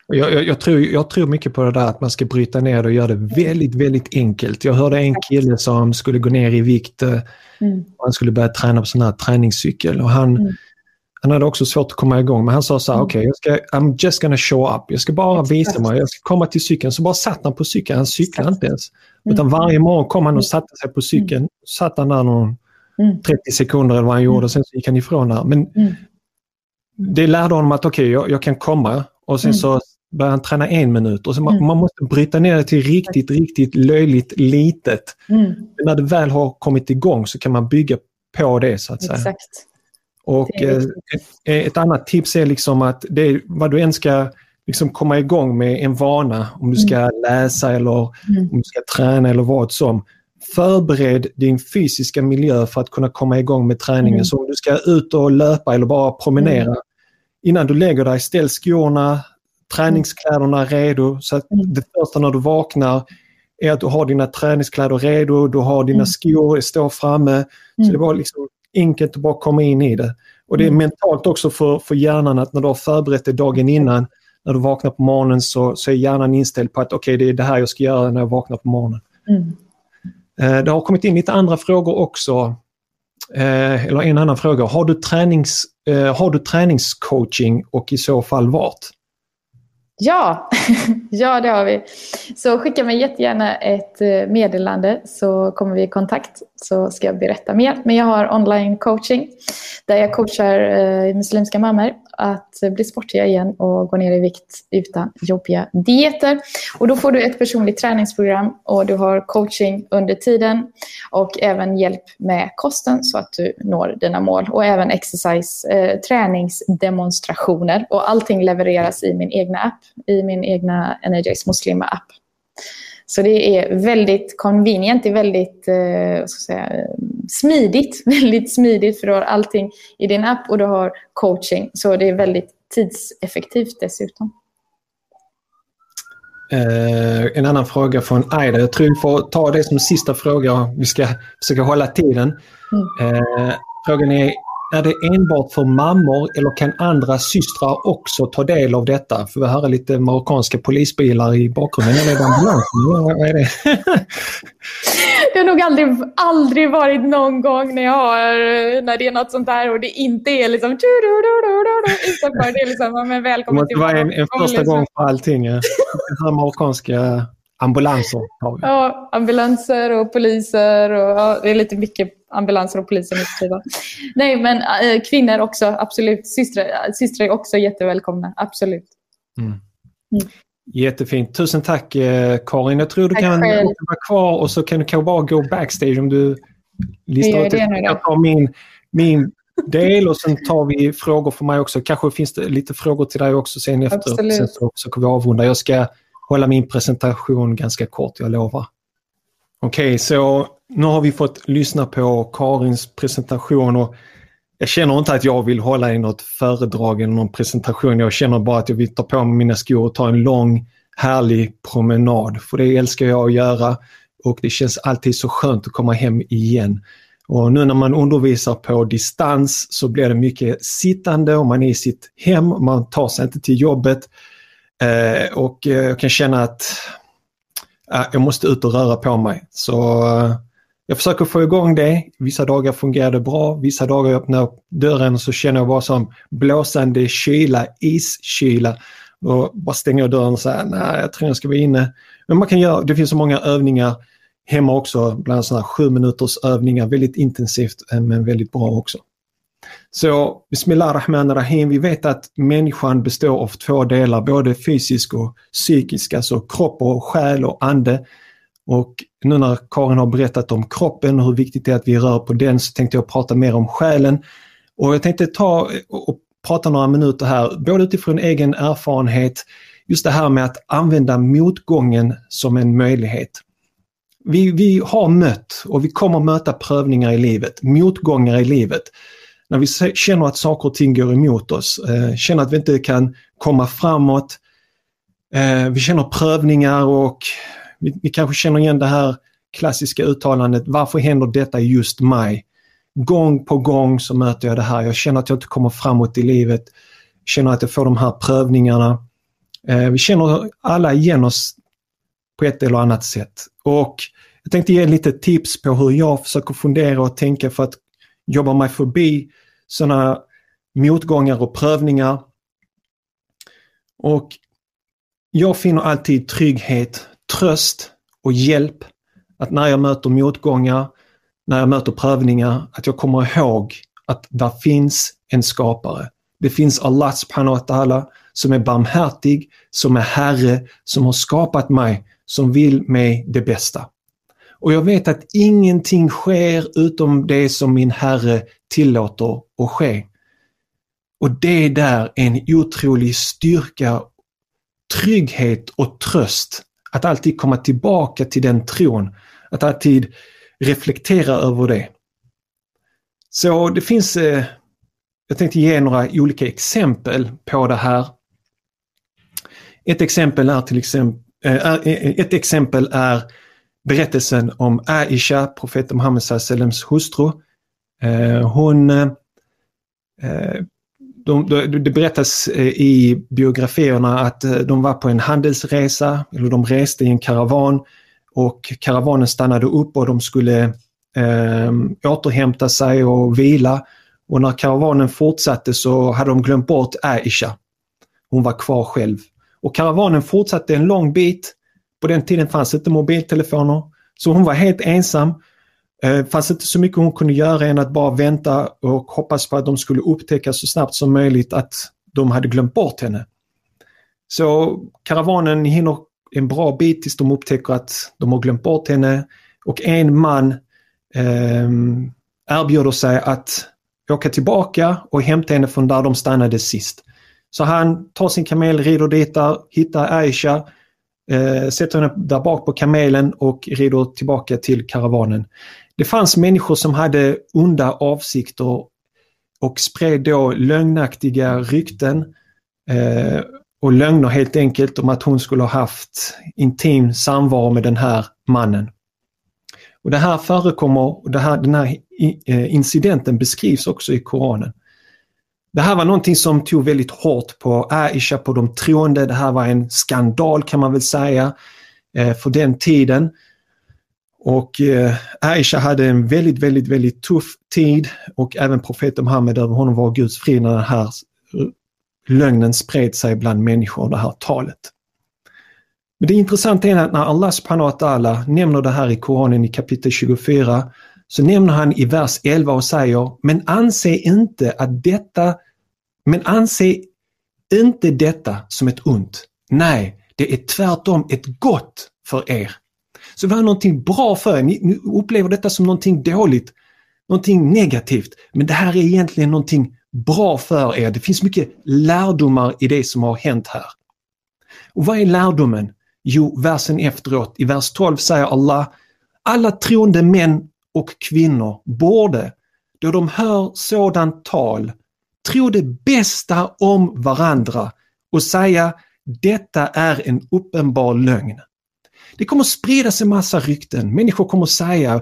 Jag, jag, jag, tror, jag tror mycket på det där att man ska bryta ner det och göra det väldigt, väldigt enkelt. Jag hörde en kille som skulle gå ner i vikt. Eh, mm. Han skulle börja träna på sån här träningscykel. Och han, mm. Han hade också svårt att komma igång, men han sa så här, mm. okej, okay, I'm just gonna show up. Jag ska bara visa mig. Jag ska komma till cykeln. Så bara satt han på cykeln. Han cyklade inte ens. Mm. Utan varje morgon kom han och satte sig på cykeln. Mm. Satt han där någon 30 mm. sekunder eller vad han gjorde och sen så gick han ifrån där. Men det lärde honom att okej, okay, jag, jag, kan komma och sen så börjar han träna en minut och så man, mm. man, måste bryta ner det till riktigt, riktigt löjligt litet. Mm. Men när det väl har kommit igång så kan man bygga på det så att säga. Och eh, ett, ett, annat tips är liksom att det, vad du än ska liksom komma igång med en vana, om du ska mm. läsa eller mm. om du ska träna eller vad som. Förbered din fysiska miljö för att kunna komma igång med träningen. Mm. Så om du ska ut och löpa eller bara promenera, mm. innan du lägger dig, ställ skorna, träningskläderna redo. Så att det första när du vaknar är att du har dina träningskläder redo, du har dina skor står framme. Så det var liksom enkelt att bara komma in i det. Och det är mentalt också för, för hjärnan att när du har förberett dig dagen innan, när du vaknar på morgonen så, så är hjärnan inställd på att okej, okay, det är det här jag ska göra när jag vaknar på morgonen. Mm. Eh, det har kommit in lite andra frågor också. Eh, eller en annan fråga. Har du, tränings, eh, har du träningscoaching och i så fall vart? Ja, (laughs) ja det har vi. Så skicka mig jättegärna ett eh, meddelande så kommer vi i kontakt så ska jag berätta mer. Men jag har online coaching där jag coachar eh, muslimska mammor att bli sportiga igen och gå ner i vikt utan jobbiga dieter. Och då får du ett personligt träningsprogram och du har coaching under tiden och även hjälp med kosten så att du når dina mål och även exercise, eh, träningsdemonstrationer och allting levereras i min egna app, i min egna Energize Muslima app. Så det är väldigt convenient, det är väldigt eh, säga, smidigt. (laughs) Väldigt smidigt för du har allting i din app och du har coaching. Så det är väldigt tidseffektivt dessutom. Eh, en annan fråga från Aida. Jag tror vi får ta det som sista fråga. Vi ska försöka hålla tiden. Mm. Eh, frågan är, är det enbart för mammor eller kan andra systrar också ta del av detta? För vi höra lite marockanska polisbilar i bakgrunden. Eller är det ambulansen? Vad är det? det har nog aldrig, aldrig varit någon gång när, jag har, när det är något sånt där och det inte är liksom... Utanför det är liksom, men välkommen Det måste vara en, en första gång för allting. Ja. marockanska ambulanser. Ja, ambulanser och poliser och ja, det är lite mycket ambulanser och poliser nu Nej, men äh, kvinnor också, absolut. Systrar, systrar är också jättevälkomna, absolut. Mm. Mm. Jättefint. Tusen tack eh, Karin. Jag tror du tack kan vara kvar och så kan du kanske bara gå backstage om du listar ut. Jag tar min, min del och sen tar vi frågor för mig också. Kanske finns det lite frågor till dig också sen efter. Absolut. Sen så, så kan vi avrunda. Jag ska hålla min presentation ganska kort, jag lovar. Okej, okay, så nu har vi fått lyssna på Karins presentation och jag känner inte att jag vill hålla i något föredrag eller någon presentation. Jag känner bara att jag vill ta på mig mina skor och ta en lång härlig promenad. För det älskar jag att göra. och det känns alltid så skönt att komma hem igen. Och nu när man undervisar på distans så blir det mycket sittande och man är i sitt hem, man tar sig inte till jobbet. Eh, och eh, jag kan känna att eh, jag måste ut och röra på mig. Så eh, jag försöker få igång det. Vissa dagar fungerar det bra, vissa dagar jag öppnar dörren så känner jag bara som blåsande kyla, iskyla. Och bara stänger jag dörren och säger nej jag tror jag ska vara inne. Men man kan göra, det finns så många övningar hemma också, bland annat sådana här sju minuters övningar, väldigt intensivt eh, men väldigt bra också. Så Bismillah Rahman Rahim, vi vet att människan består av två delar, både fysisk och psykisk, alltså kropp och själ och ande. Och nu när Karin har berättat om kroppen och hur viktigt det är att vi rör på den så tänkte jag prata mer om själen. Och jag tänkte ta och prata några minuter här, både utifrån egen erfarenhet, just det här med att använda motgången som en möjlighet. Vi, vi har mött och vi kommer möta prövningar i livet, motgångar i livet. När vi känner att saker och ting går emot oss, eh, känner att vi inte kan komma framåt. Eh, vi känner prövningar och vi, vi kanske känner igen det här klassiska uttalandet, varför händer detta just mig? Gång på gång så möter jag det här, jag känner att jag inte kommer framåt i livet, känner att jag får de här prövningarna. Eh, vi känner alla igen oss på ett eller annat sätt. Och jag tänkte ge lite tips på hur jag försöker fundera och tänka för att jobba mig förbi sådana motgångar och prövningar. Och jag finner alltid trygghet, tröst och hjälp. Att när jag möter motgångar, när jag möter prövningar, att jag kommer ihåg att där finns en skapare. Det finns Allah subhanahu wa ta'ala som är barmhärtig, som är Herre, som har skapat mig, som vill mig det bästa. Och jag vet att ingenting sker utom det som min Herre tillåter att ske. Och det där är en otrolig styrka, trygghet och tröst. Att alltid komma tillbaka till den tron. Att alltid reflektera över det. Så det finns, eh, jag tänkte ge några olika exempel på det här. Ett exempel är till exempel, eh, eh, eh ett exempel är berättelsen om Aisha, profeten Muhammed Salems hustru. Eh, hon, eh, Eh, de, de, det berättas eh, i biografierna att eh, de var på en handelsresa, eller de reste i en karavan och karavanen stannade upp och de skulle eh, återhämta sig och vila. Och när karavanen fortsatte så hade de glömt bort Aisha. Hon var kvar själv. Och karavanen fortsatte en lång bit på den tiden fanns inte mobiltelefoner. Så hon var helt ensam. Det eh, fanns inte så mycket hon kunde göra än att bara vänta och hoppas på att de skulle upptäcka så snabbt som möjligt att de hade glömt bort henne. Så karavanen hinner en bra bit tills de upptäcker att de har glömt bort henne och en man eh, erbjuder sig att åka tillbaka och hämta henne från där de stannade sist. Så han tar sin kamel, rider dit där, hittar Aisha, eh, sätter henne där bak på kamelen och rider tillbaka till karavanen. Det fanns människor som hade onda avsikter och spred då lögnaktiga rykten eh, och lögner helt enkelt om att hon skulle ha haft intim samvaro med den här mannen. Och Det här förekommer och det här, den här eh, incidenten beskrivs också i Koranen. Det här var någonting som tog väldigt hårt på Aisha, på de troende. Det här var en skandal kan man väl säga eh, för den tiden. Och eh, Aisha hade en väldigt, väldigt, väldigt tuff tid och även profeten Muhammed över honom var Guds frid när den här lögnen spred sig bland människor, det här talet. Men det intressanta är att när Allah subhanahu wa ta'ala nämner det här i Koranen i kapitel 24 så nämner han i vers 11 och säger, men anse inte att detta, men anse inte detta som ett ont. Nej, det är tvärtom ett gott för er. Så det var någonting bra för er. Ni upplever detta som någonting dåligt, någonting negativt. Men det här är egentligen någonting bra för er. Det finns mycket lärdomar i det som har hänt här. Och vad är lärdomen? Jo, versen efteråt, i vers 12 säger Allah, alla troende män och kvinnor borde, då de hör sådant tal, tro det bästa om varandra och säga detta är en uppenbar lögn. Det kommer sprida sig massa rykten. Människor kommer säga,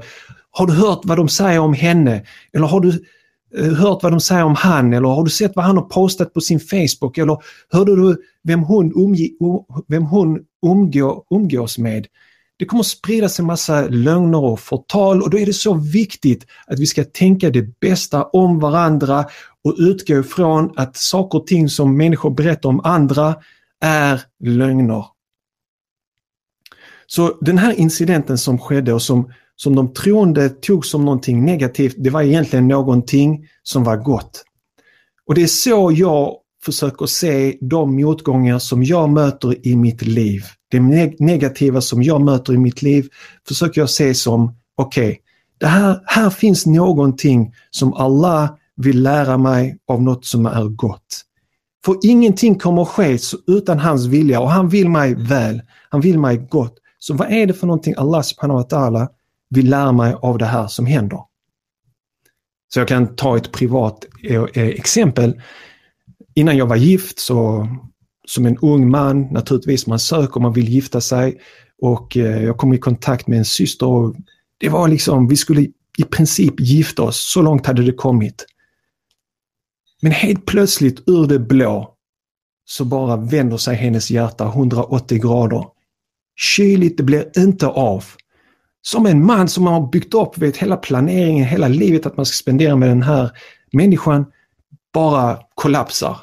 har du hört vad de säger om henne? Eller har du eh, hört vad de säger om han? Eller har du sett vad han har postat på sin Facebook? Eller hörde du vem hon, umge, vem hon umgå, umgås med? Det kommer sprida sig massa lögner och förtal och då är det så viktigt att vi ska tänka det bästa om varandra och utgå ifrån att saker och ting som människor berättar om andra är lögner. Så den här incidenten som skedde och som, som de troende tog som någonting negativt, det var egentligen någonting som var gott. Och det är så jag försöker se de motgångar som jag möter i mitt liv. Det negativa som jag möter i mitt liv försöker jag se som, okej, okay, här, här finns någonting som Allah vill lära mig av något som är gott. För ingenting kommer att ske utan hans vilja och han vill mig väl. Han vill mig gott. Så vad är det för någonting Allah subhanahu wa ta'ala vill lära mig av det här som händer? Så jag kan ta ett privat eh, eh, exempel. Innan jag var gift så som en ung man, naturligtvis man söker, man vill gifta sig och eh, jag kom i kontakt med en syster och det var liksom, vi skulle i princip gifta oss, så långt hade det kommit. Men helt plötsligt ur det blå så bara vänder sig hennes hjärta 180 grader. Kyligt, det blir inte av. Som en man som har byggt upp vet, hela planeringen, hela livet att man ska spendera med den här människan bara kollapsar.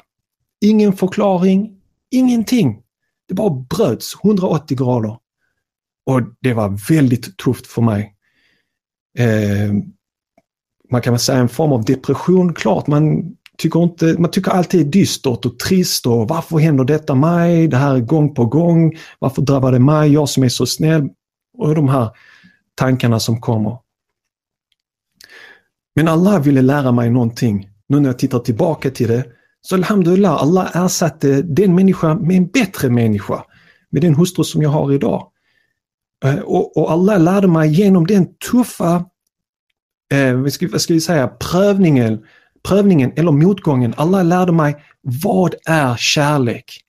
Ingen förklaring, ingenting. Det bara bröts 180 grader. Och det var väldigt tufft för mig. Eh, man kan väl säga en form av depression, klart. Man tycker, inte, man tycker alltid är dystert och trist och varför händer detta mig? Det här är gång på gång. Varför drabbar det mig? Jag som är så snäll. Och de här tankarna som kommer. Men Allah ville lära mig någonting. Nu när jag tittar tillbaka till det. Så Alhamdulillah, Allah ersatte den människan med en bättre människa. Med den hustru som jag har idag. Eh, och, och Allah lärde mig genom den tuffa, eh, vad, ska, vad ska vi säga, prövningen prövningen eller motgången. Allah lärde mig vad är kärlek?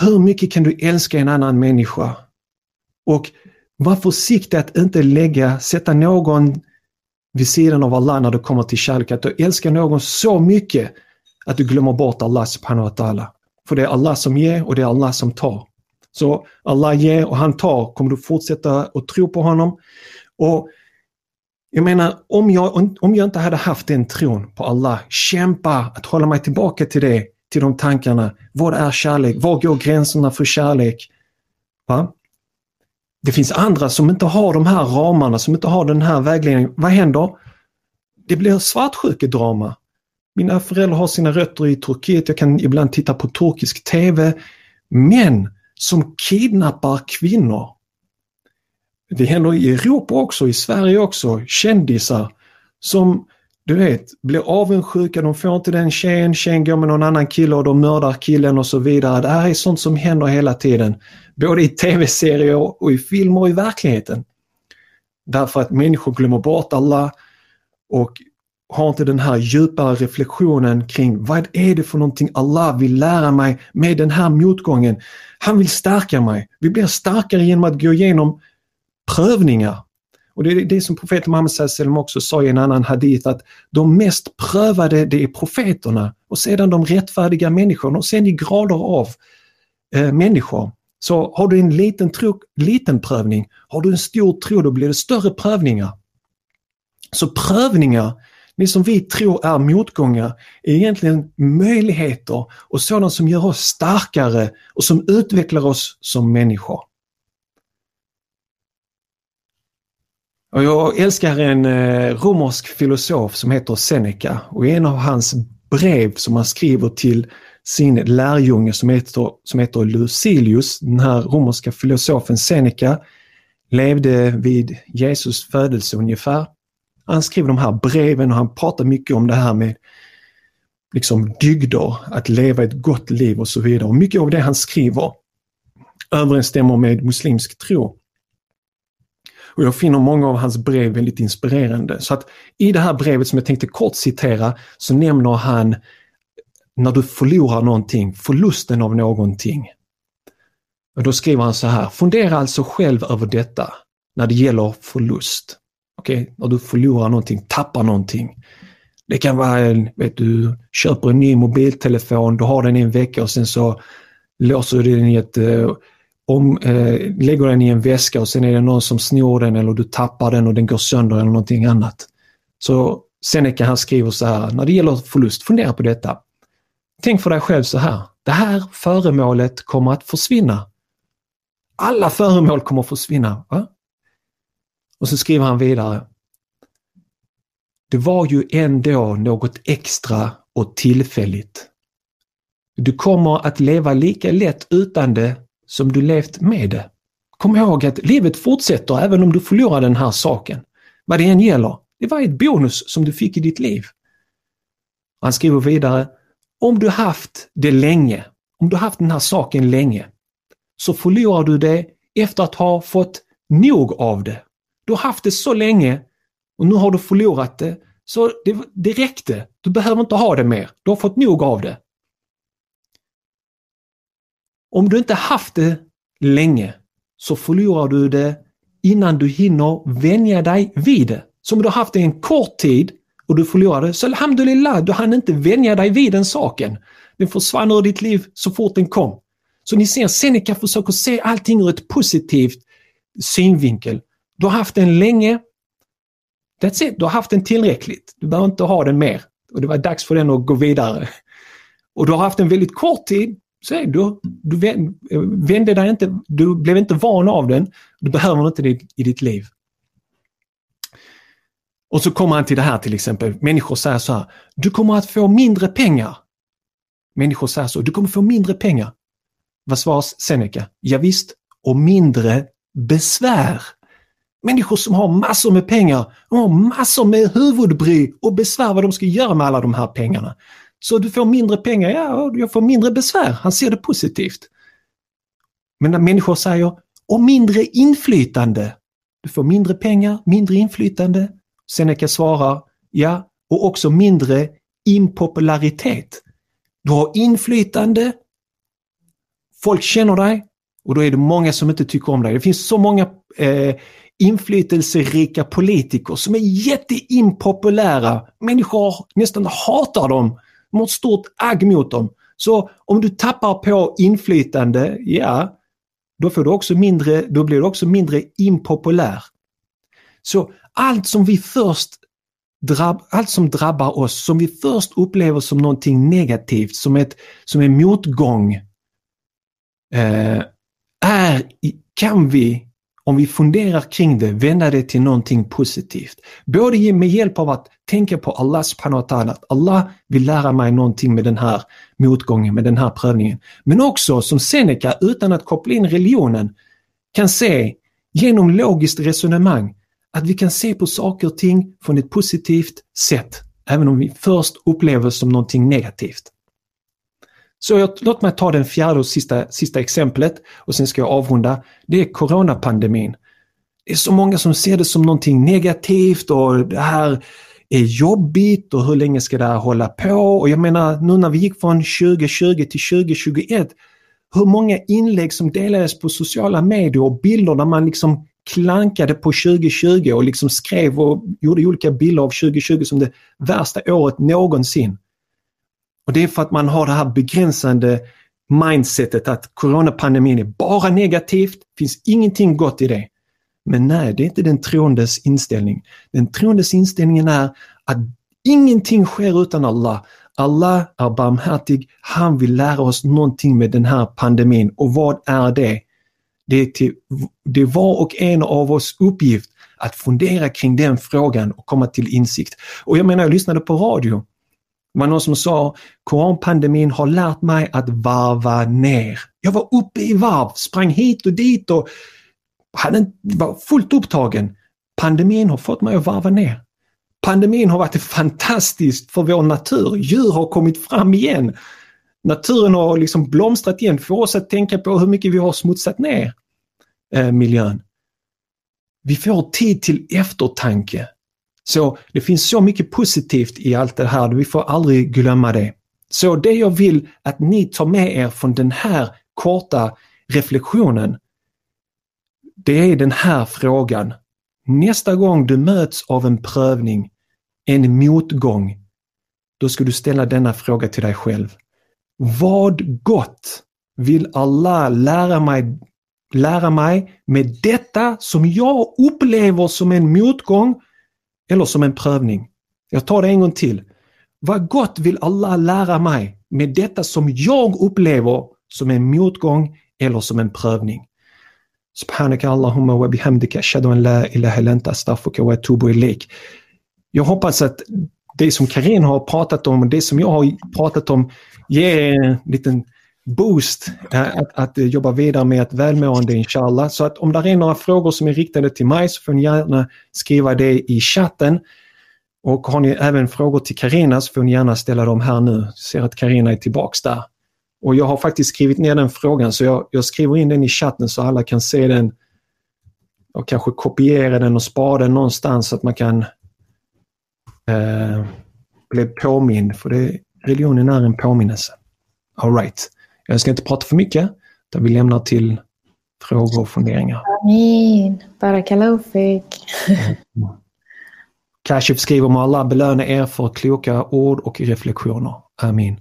Hur mycket kan du älska en annan människa? Och var försiktig att inte lägga, sätta någon vid sidan av Allah när det kommer till kärlek. Att du älskar någon så mycket att du glömmer bort Allah subhanahu wa ta'ala. För det är Allah som ger och det är Allah som tar. Så Allah ger och han tar, kommer du fortsätta att tro på honom. Och jag menar, om jag, om jag inte hade haft den tron på Allah, kämpa att hålla mig tillbaka till det, till de tankarna. Vad är kärlek? Var går gränserna för kärlek? Va? Det finns andra som inte har de här ramarna, som inte har den här vägledningen. Vad händer? Det blir svartsjukedrama. Mina föräldrar har sina rötter i Turkiet, jag kan ibland titta på turkisk TV. Män som kidnappar kvinnor det händer i Europa också, i Sverige också, kändisar som du vet, blir avundsjuka, de får inte den tjejen, tjejen går med någon annan kille och de mördar killen och så vidare. Det här är sånt som händer hela tiden. Både i tv-serier och i filmer och i verkligheten. Därför att människor glömmer bort alla och har inte den här djupare reflektionen kring vad är det för någonting Allah vill lära mig med den här motgången. Han vill stärka mig. Vi blir starkare genom att gå igenom prövningar. Och det är det som profeten Muhammed sallam också sa i en annan hadith att de mest prövade det är profeterna och sedan de rättfärdiga människorna och sen i grader av eh, människor. Så har du en liten, tro, liten prövning, har du en stor tro då blir det större prövningar. Så prövningar, det som vi tror är motgångar, är egentligen möjligheter och sådant som gör oss starkare och som utvecklar oss som människor. Och jag älskar en eh, romersk filosof som heter Seneca och i en av hans brev som han skriver till sin lärjunge som heter, som heter Lucilius, den här romerska filosofen Seneca, levde vid Jesus födelse ungefär. Han skriver de här breven och han pratar mycket om det här med liksom dygder, att leva ett gott liv och så vidare. Och mycket av det han skriver överensstämmer med muslimsk tro. Och jag finner många av hans brev väldigt inspirerande. Så att i det här brevet som jag tänkte kort citera så nämner han när du förlorar någonting, förlusten av någonting. Och då skriver han så här, fundera alltså själv över detta när det gäller förlust. Okej, okay? när du förlorar någonting, tappar någonting. Det kan vara, en, vet du, köper en ny mobiltelefon, du har den i en vecka och sen så låser du den i ett eh, om, eh, lägger den i en väska och sen är det någon som snor den eller du tappar den och den går sönder eller någonting annat. Så Seneca han skriver så här, när det gäller förlust, fundera på detta. Tänk för dig själv så här, det här föremålet kommer att försvinna. Alla föremål kommer att försvinna. Va? Och så skriver han vidare. Det var ju ändå något extra och tillfälligt. Du kommer att leva lika lätt utan det som du levt med det. Kom ihåg att livet fortsätter även om du förlorar den här saken. Vad det än gäller. Det var ett bonus som du fick i ditt liv. Han skriver vidare, om du haft det länge, om du haft den här saken länge, så förlorar du det efter att ha fått nog av det. Du har haft det så länge och nu har du förlorat det, så det, det räckte. Du behöver inte ha det mer. Du har fått nog av det. Om du inte haft det länge så förlorar du det innan du hinner vänja dig vid det. Så om du har haft det en kort tid och du förlorar det, så alhamdulillah, du hann inte vänja dig vid den saken. Den försvann ur ditt liv så fort den kom. Så ni ser, Seneca försöker se allting ur ett positivt synvinkel. Du har haft den länge. That's it, du har haft den tillräckligt. Du behöver inte ha den mer. Och det var dags för den att gå vidare. Och du har haft en väldigt kort tid. Säg du, du vände dig inte, du blev inte van av den. Du behöver inte det i ditt liv. Och så kommer han till det här till exempel. Människor säger så här. Du kommer att få mindre pengar. Människor säger så. Du kommer få mindre pengar. Vad svarar Seneca? Ja, visst, och mindre besvär. Människor som har massor med pengar, de har massor med huvudbry och besvär vad de ska göra med alla de här pengarna. Så du får mindre pengar, ja, jag får mindre besvär. Han ser det positivt. Men när människor säger, och mindre inflytande. Du får mindre pengar, mindre inflytande. Seneca svarar, ja, och också mindre impopularitet. Du har inflytande, folk känner dig och då är det många som inte tycker om dig. Det finns så många eh, inflytelserika politiker som är jätteimpopulära. Människor nästan hatar dem. De har ett stort agg mot dem. Så om du tappar på inflytande, ja, då, får du också mindre, då blir du också mindre impopulär. Så allt som vi först drabb, allt som drabbar oss, som vi först upplever som någonting negativt, som, ett, som en motgång, eh, är, kan vi, om vi funderar kring det, vända det till någonting positivt. Både med hjälp av att tänka på Allah subhanahu wa ta'ala, att Allah vill lära mig någonting med den här motgången, med den här prövningen. Men också som Seneca, utan att koppla in religionen, kan se genom logiskt resonemang att vi kan se på saker och ting från ett positivt sätt, även om vi först upplever som någonting negativt. Så jag, låt mig ta den fjärde och sista, sista exemplet och sen ska jag avrunda. Det är coronapandemin. Det är så många som ser det som någonting negativt och det här är jobbigt och hur länge ska det här hålla på? Och jag menar nu när vi gick från 2020 till 2021, hur många inlägg som delades på sociala medier och bilder där man liksom klankade på 2020 och liksom skrev och gjorde olika bilder av 2020 som det värsta året någonsin. Och det är för att man har det här begränsande mindsetet att coronapandemin är bara negativt, finns ingenting gott i det. Men nej, det är inte den troendes inställning. Den troendes inställningen är att ingenting sker utan Allah. Allah är barmhärtig, han vill lära oss någonting med den här pandemin. Och vad är det? Det är, till, det är var och en av oss uppgift att fundera kring den frågan och komma till insikt. Och jag menar, jag lyssnade på radio. Det var någon som sa, koranpandemin har lärt mig att varva ner. Jag var uppe i varv, sprang hit och dit och hade, var fullt upptagen. Pandemin har fått mig att varva ner. Pandemin har varit (laughs) fantastiskt för vår natur. Djur har kommit fram igen. Naturen har liksom blomstrat igen. För oss att tänka på hur mycket vi har smutsat ner eh, miljön. Vi får tid till eftertanke. Så det finns så mycket positivt i allt det här, vi får aldrig glömma det. Så det jag vill att ni tar med er från den här korta reflektionen, det är den här frågan. Nästa gång du möts av en prövning, en motgång, då ska du ställa denna fråga till dig själv. Vad gott vill Allah lära mig, lära mig med detta som jag upplever som en motgång eller som en prövning? Jag tar det en gång till. Vad gott vill Allah lära mig med detta som jag upplever som en motgång eller som en prövning? Subhanaka Allahumma wa bihamdika ashhadu an la ilaha illa anta astaghfiruka wa atubu ilaik. Jag hoppas att det som Karin har pratat om och det som jag har pratat om ger en liten boost eh, att, att eh, jobba vidare med ett välmående inshallah. Så att om det är några frågor som är riktade till mig så får ni gärna skriva det i chatten. Och har ni även frågor till Karina så får ni gärna ställa dem här nu. Jag ser att Karina är tillbaks där. Och jag har faktiskt skrivit ner den frågan så jag, jag skriver in den i chatten så alla kan se den och kanske kopiera den och spara den någonstans så att man kan eh, bli påmind. För det, religionen är en påminnelse. All right. Jag ska inte prata för mycket utan vi lämnar till frågor och funderingar. Amin. Barakallahu (laughs) Kashif skriver må Allah belöna er för kloka ord och reflektioner. Amin.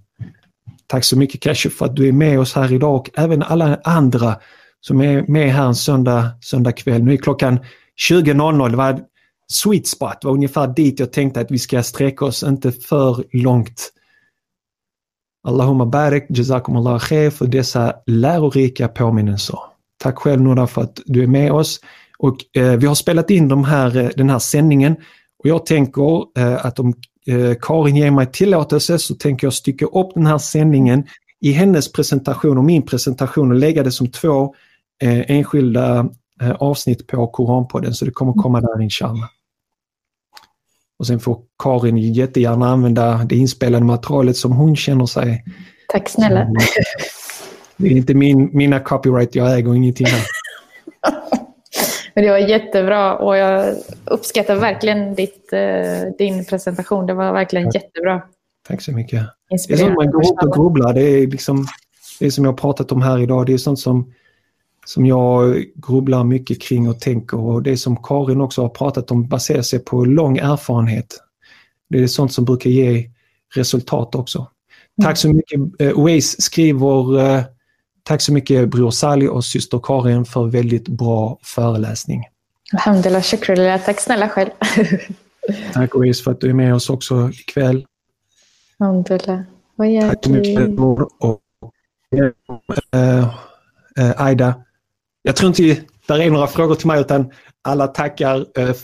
Tack så mycket Kashif för att du är med oss här idag och även alla andra som är med här en söndag, söndag kväll. Nu är klockan 20.00. Det var sweet spot, det var ungefär dit jag tänkte att vi ska sträcka oss, inte för långt. Allahumma barik, jazakumullah khair för dessa lärorika påminnelser. Tack själv Nora för att du är med oss. Och eh, Vi har spelat in de här, eh, den här sändningen och jag tänker eh, att om eh, Karin ger mig tillåtelse så tänker jag stycka upp den här sändningen i hennes presentation och min presentation och lägga det som två eh, enskilda eh, avsnitt på Koranpodden så det kommer komma där inshallah. Och sen får Karin jättegärna använda det inspelade materialet som hon känner sig. Tack snälla. Det är inte min, mina copyright, jag äger ingenting här. (laughs) Men det var jättebra och jag uppskattar verkligen ditt, eh, din presentation. Det var verkligen Tack. jättebra. Tack så mycket. Det är sånt man går upp och grubblar. Det är liksom det som jag har pratat om här idag. Det är sånt som, som jag grubblar mycket kring och tänker och det som Karin också har pratat om baserar sig på lång erfarenhet. Det är sånt som brukar ge resultat också. Tack mm. så mycket. Uh, Waze skriver uh, Tack så mycket Bror Sally och syster Karin för väldigt bra föreläsning. Alhamdulillah. Tack snälla själv. (laughs) Tack Louise för att du är med oss också ikväll. Alhamdulillah. Tack så mycket och, och äh, Aida. Jag tror inte det är några frågor till mig utan alla tackar. Eh,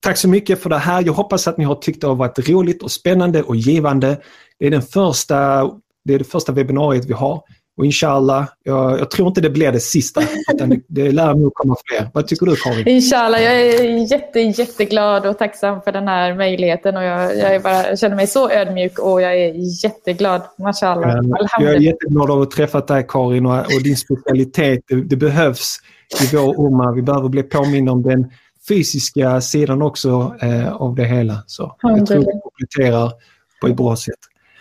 tack så mycket för det här. Jag hoppas att ni har tyckt det har varit roligt och spännande och givande. Det är, den första, det, är det första webbinariet vi har. Och inshallah, jag, jag, tror inte det blir det sista. Utan det, det lär nog komma fler. Vad tycker du Karin? Inshallah, jag är jätte, jätteglad och tacksam för den här möjligheten. Och jag, jag, bara, jag känner mig så ödmjuk och jag är jätteglad. Mashallah. Jag är jätteglad av att ha träffat dig Karin och, och din specialitet. Det, det behövs i vår umma. Vi behöver bli påminna om den fysiska sidan också eh, av det hela. Så jag tror det kompletterar på ett bra sätt.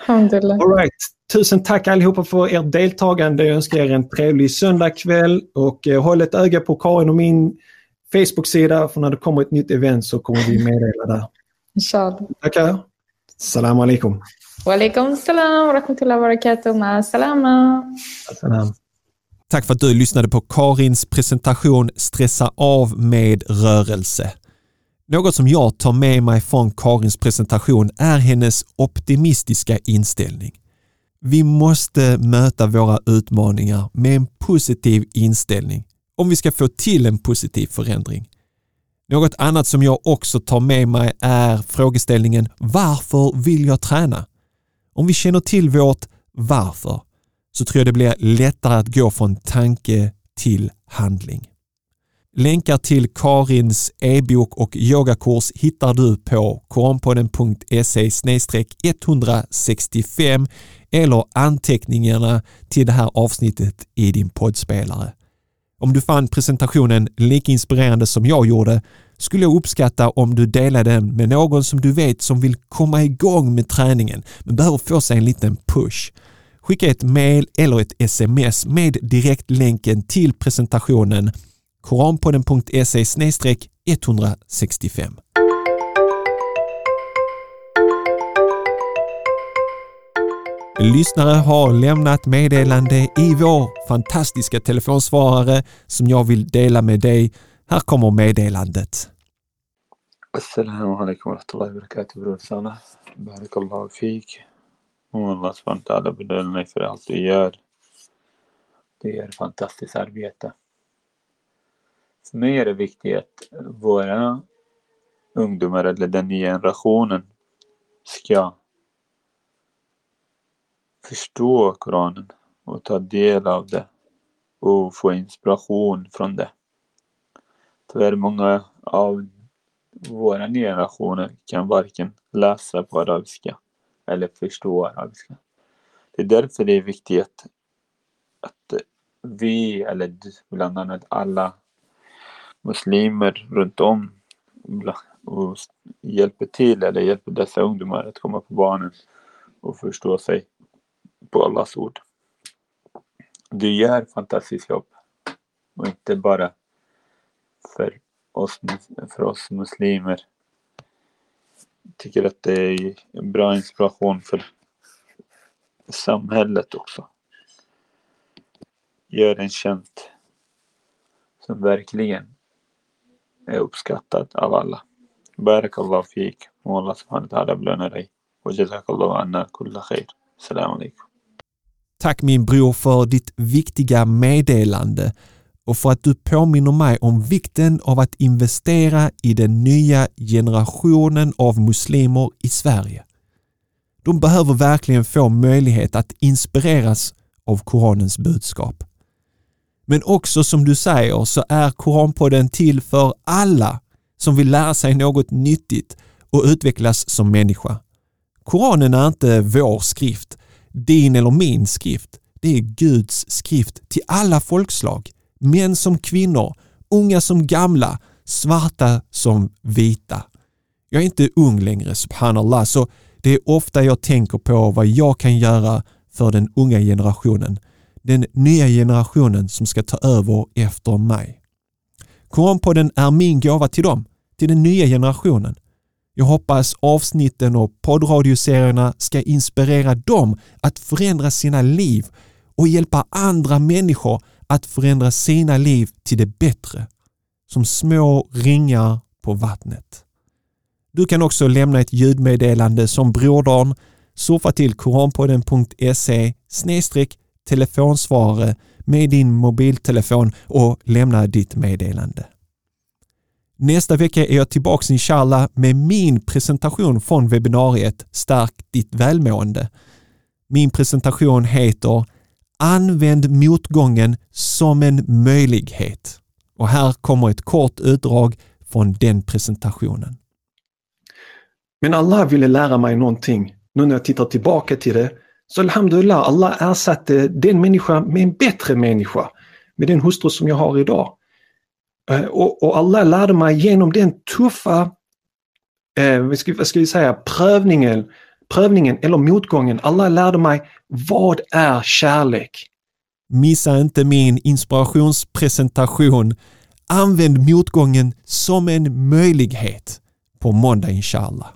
All right. Tusen tack allihopa för ert deltagande. Jag önskar er en trevlig söndagkväll och eh, håll ett öga på Karin och min Facebook-sida för när det kommer ett nytt event så kommer vi meddela där. Inshallah. Tackar. Salam alaikum. Wa alaikum salam wa rahmatullahi wa barakatuh. salama. Salam. Tack för att du lyssnade på Karins presentation Stressa av med rörelse. Något som jag tar med mig från Karins presentation är hennes optimistiska inställning. Vi måste möta våra utmaningar med en positiv inställning om vi ska få till en positiv förändring. Något annat som jag också tar med mig är frågeställningen varför vill jag träna? Om vi känner till vårt varför så tror jag det blir lättare att gå från tanke till handling. Länkar till Karins e-bok och yogakurs hittar du på koranpodden.se 165 eller anteckningarna till det här avsnittet i din poddspelare. Om du fann presentationen lika inspirerande som jag gjorde skulle jag uppskatta om du delade den med någon som du vet som vill komma igång med träningen men behöver få sig en liten push. Skicka ett mail eller ett sms med direktlänken till presentationen koranpodden.se 165. Lyssnare har lämnat meddelande i vår fantastiska telefonsvarare som jag vill dela med dig. Här kommer meddelandet. Assalamu alaikum wa rahmatullahi wa barakatuh bror Sana. Barakallahu fik. Och Allah subhanahu belönar dig för allt du gör. Du gör fantastiskt arbete. För mig är det viktigt att våra ungdomar eller den nya generationen ska förstå Koranen och ta del av det och få inspiration från det. Tyvärr många av våra generationer kan varken läsa på arabiska eller förstå arabiska. Det är därför det är viktigt att vi, eller bland annat alla muslimer runt om och hjälper till eller hjälper dessa ungdomar att komma på banan och förstå sig på Allahs ord. Du gör fantastiskt jobb. Och inte bara för oss, för oss muslimer. Jag tycker att det är en bra inspiration för samhället också. Gör en tjänst som verkligen är uppskattad av alla. Barakallahu fik Må Allah subhanahu wa ta'ala belöna dig. Och jazakallahu anna kulla khair. Salam alaikum. Tack min bror för ditt viktiga meddelande och för att du påminner mig om vikten av att investera i den nya generationen av muslimer i Sverige. De behöver verkligen få möjlighet att inspireras av Koranens budskap. Men också som du säger så är Koranpodden till för alla som vill lära sig något nyttigt och utvecklas som människa. Koranen är inte vår skrift din eller min skrift, det är Guds skrift till alla folkslag, män som kvinnor, unga som gamla, svarta som vita. Jag är inte ung längre, subhanallah, så det är ofta jag tänker på vad jag kan göra för den unga generationen. Den nya generationen som ska ta över efter mig. Koranpodden är min gåva till dem, till den nya generationen. Jag hoppas avsnitten och poddradioserierna ska inspirera dem att förändra sina liv och hjälpa andra människor att förändra sina liv till det bättre. Som små ringar på vattnet. Du kan också lämna ett ljudmeddelande som brodern. Surfa till koranpodden.se telefonsvarare med din mobiltelefon och lämna ditt meddelande. Nästa vecka är jag tillbaks inshallah med min presentation från webbinariet Stärk ditt välmående. Min presentation heter Använd motgången som en möjlighet. Och här kommer ett kort utdrag från den presentationen. Men Allah ville lära mig någonting. Nu när jag tittar tillbaka till det så alhamdulillah, Allah ersatte den människan med en bättre människa. Med den hustru som jag har idag. Eh, och, och Allah lärde mig genom den tuffa, eh, vad, ska, vad ska vi säga, prövningen, prövningen eller motgången. Allah lärde mig vad är kärlek? Missa inte min inspirationspresentation. Använd motgången som en möjlighet på måndag inshallah.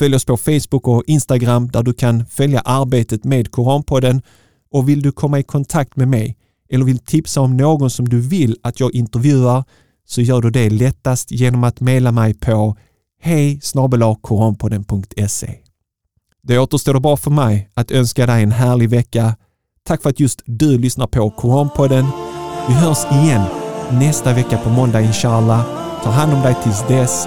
Följ oss på Facebook och Instagram där du kan följa arbetet med Koranpodden och vill du komma i kontakt med mig eller vill tipsa om någon som du vill att jag intervjuar så gör du det lättast genom att mejla mig på hej koranpodden.se. Det återstår bara för mig att önska dig en härlig vecka. Tack för att just du lyssnar på Koranpodden. Vi hörs igen nästa vecka på måndag inshallah. Ta hand om dig tills dess.